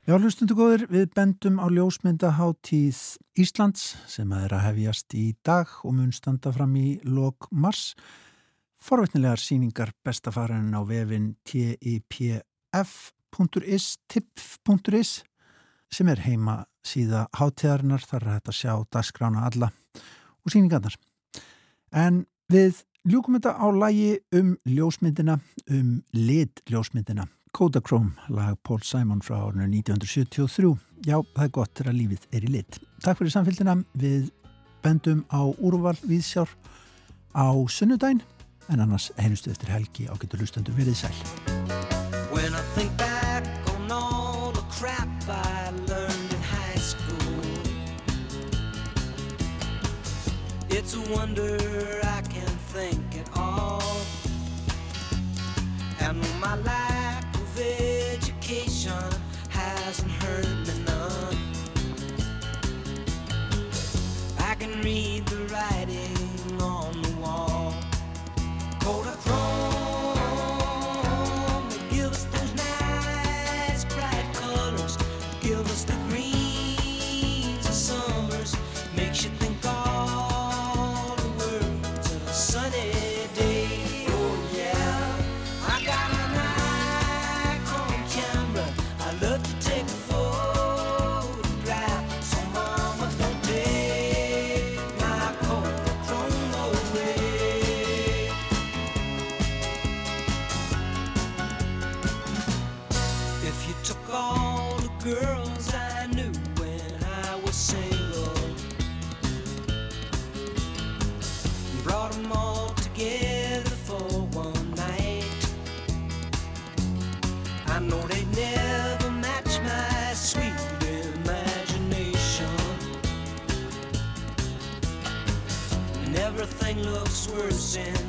Speaker 1: Já, hlustundu góður, við bendum á ljósmyndaháttíð Íslands sem að er að hefjast í dag og mun standa fram í lok mars. Forveitnilegar síningar bestafarinn á vefin tipf.is tipf.is sem er heima síða háttíðarinnar þar er þetta að sjá dagskrána alla og síningarnar En við ljúkum þetta á lægi um ljósmyndina, um litljósmyndina,
Speaker 10: Kodachrome, lag Paul Simon frá árinu 1973. Já, það er gott þegar lífið er í lit. Takk fyrir samfélgina. Við bendum á úrval viðsjár á sunnudæn, en annars heilustu eftir helgi á getur lustendur verið sæl. It's a wonder I can think at all. And my life losing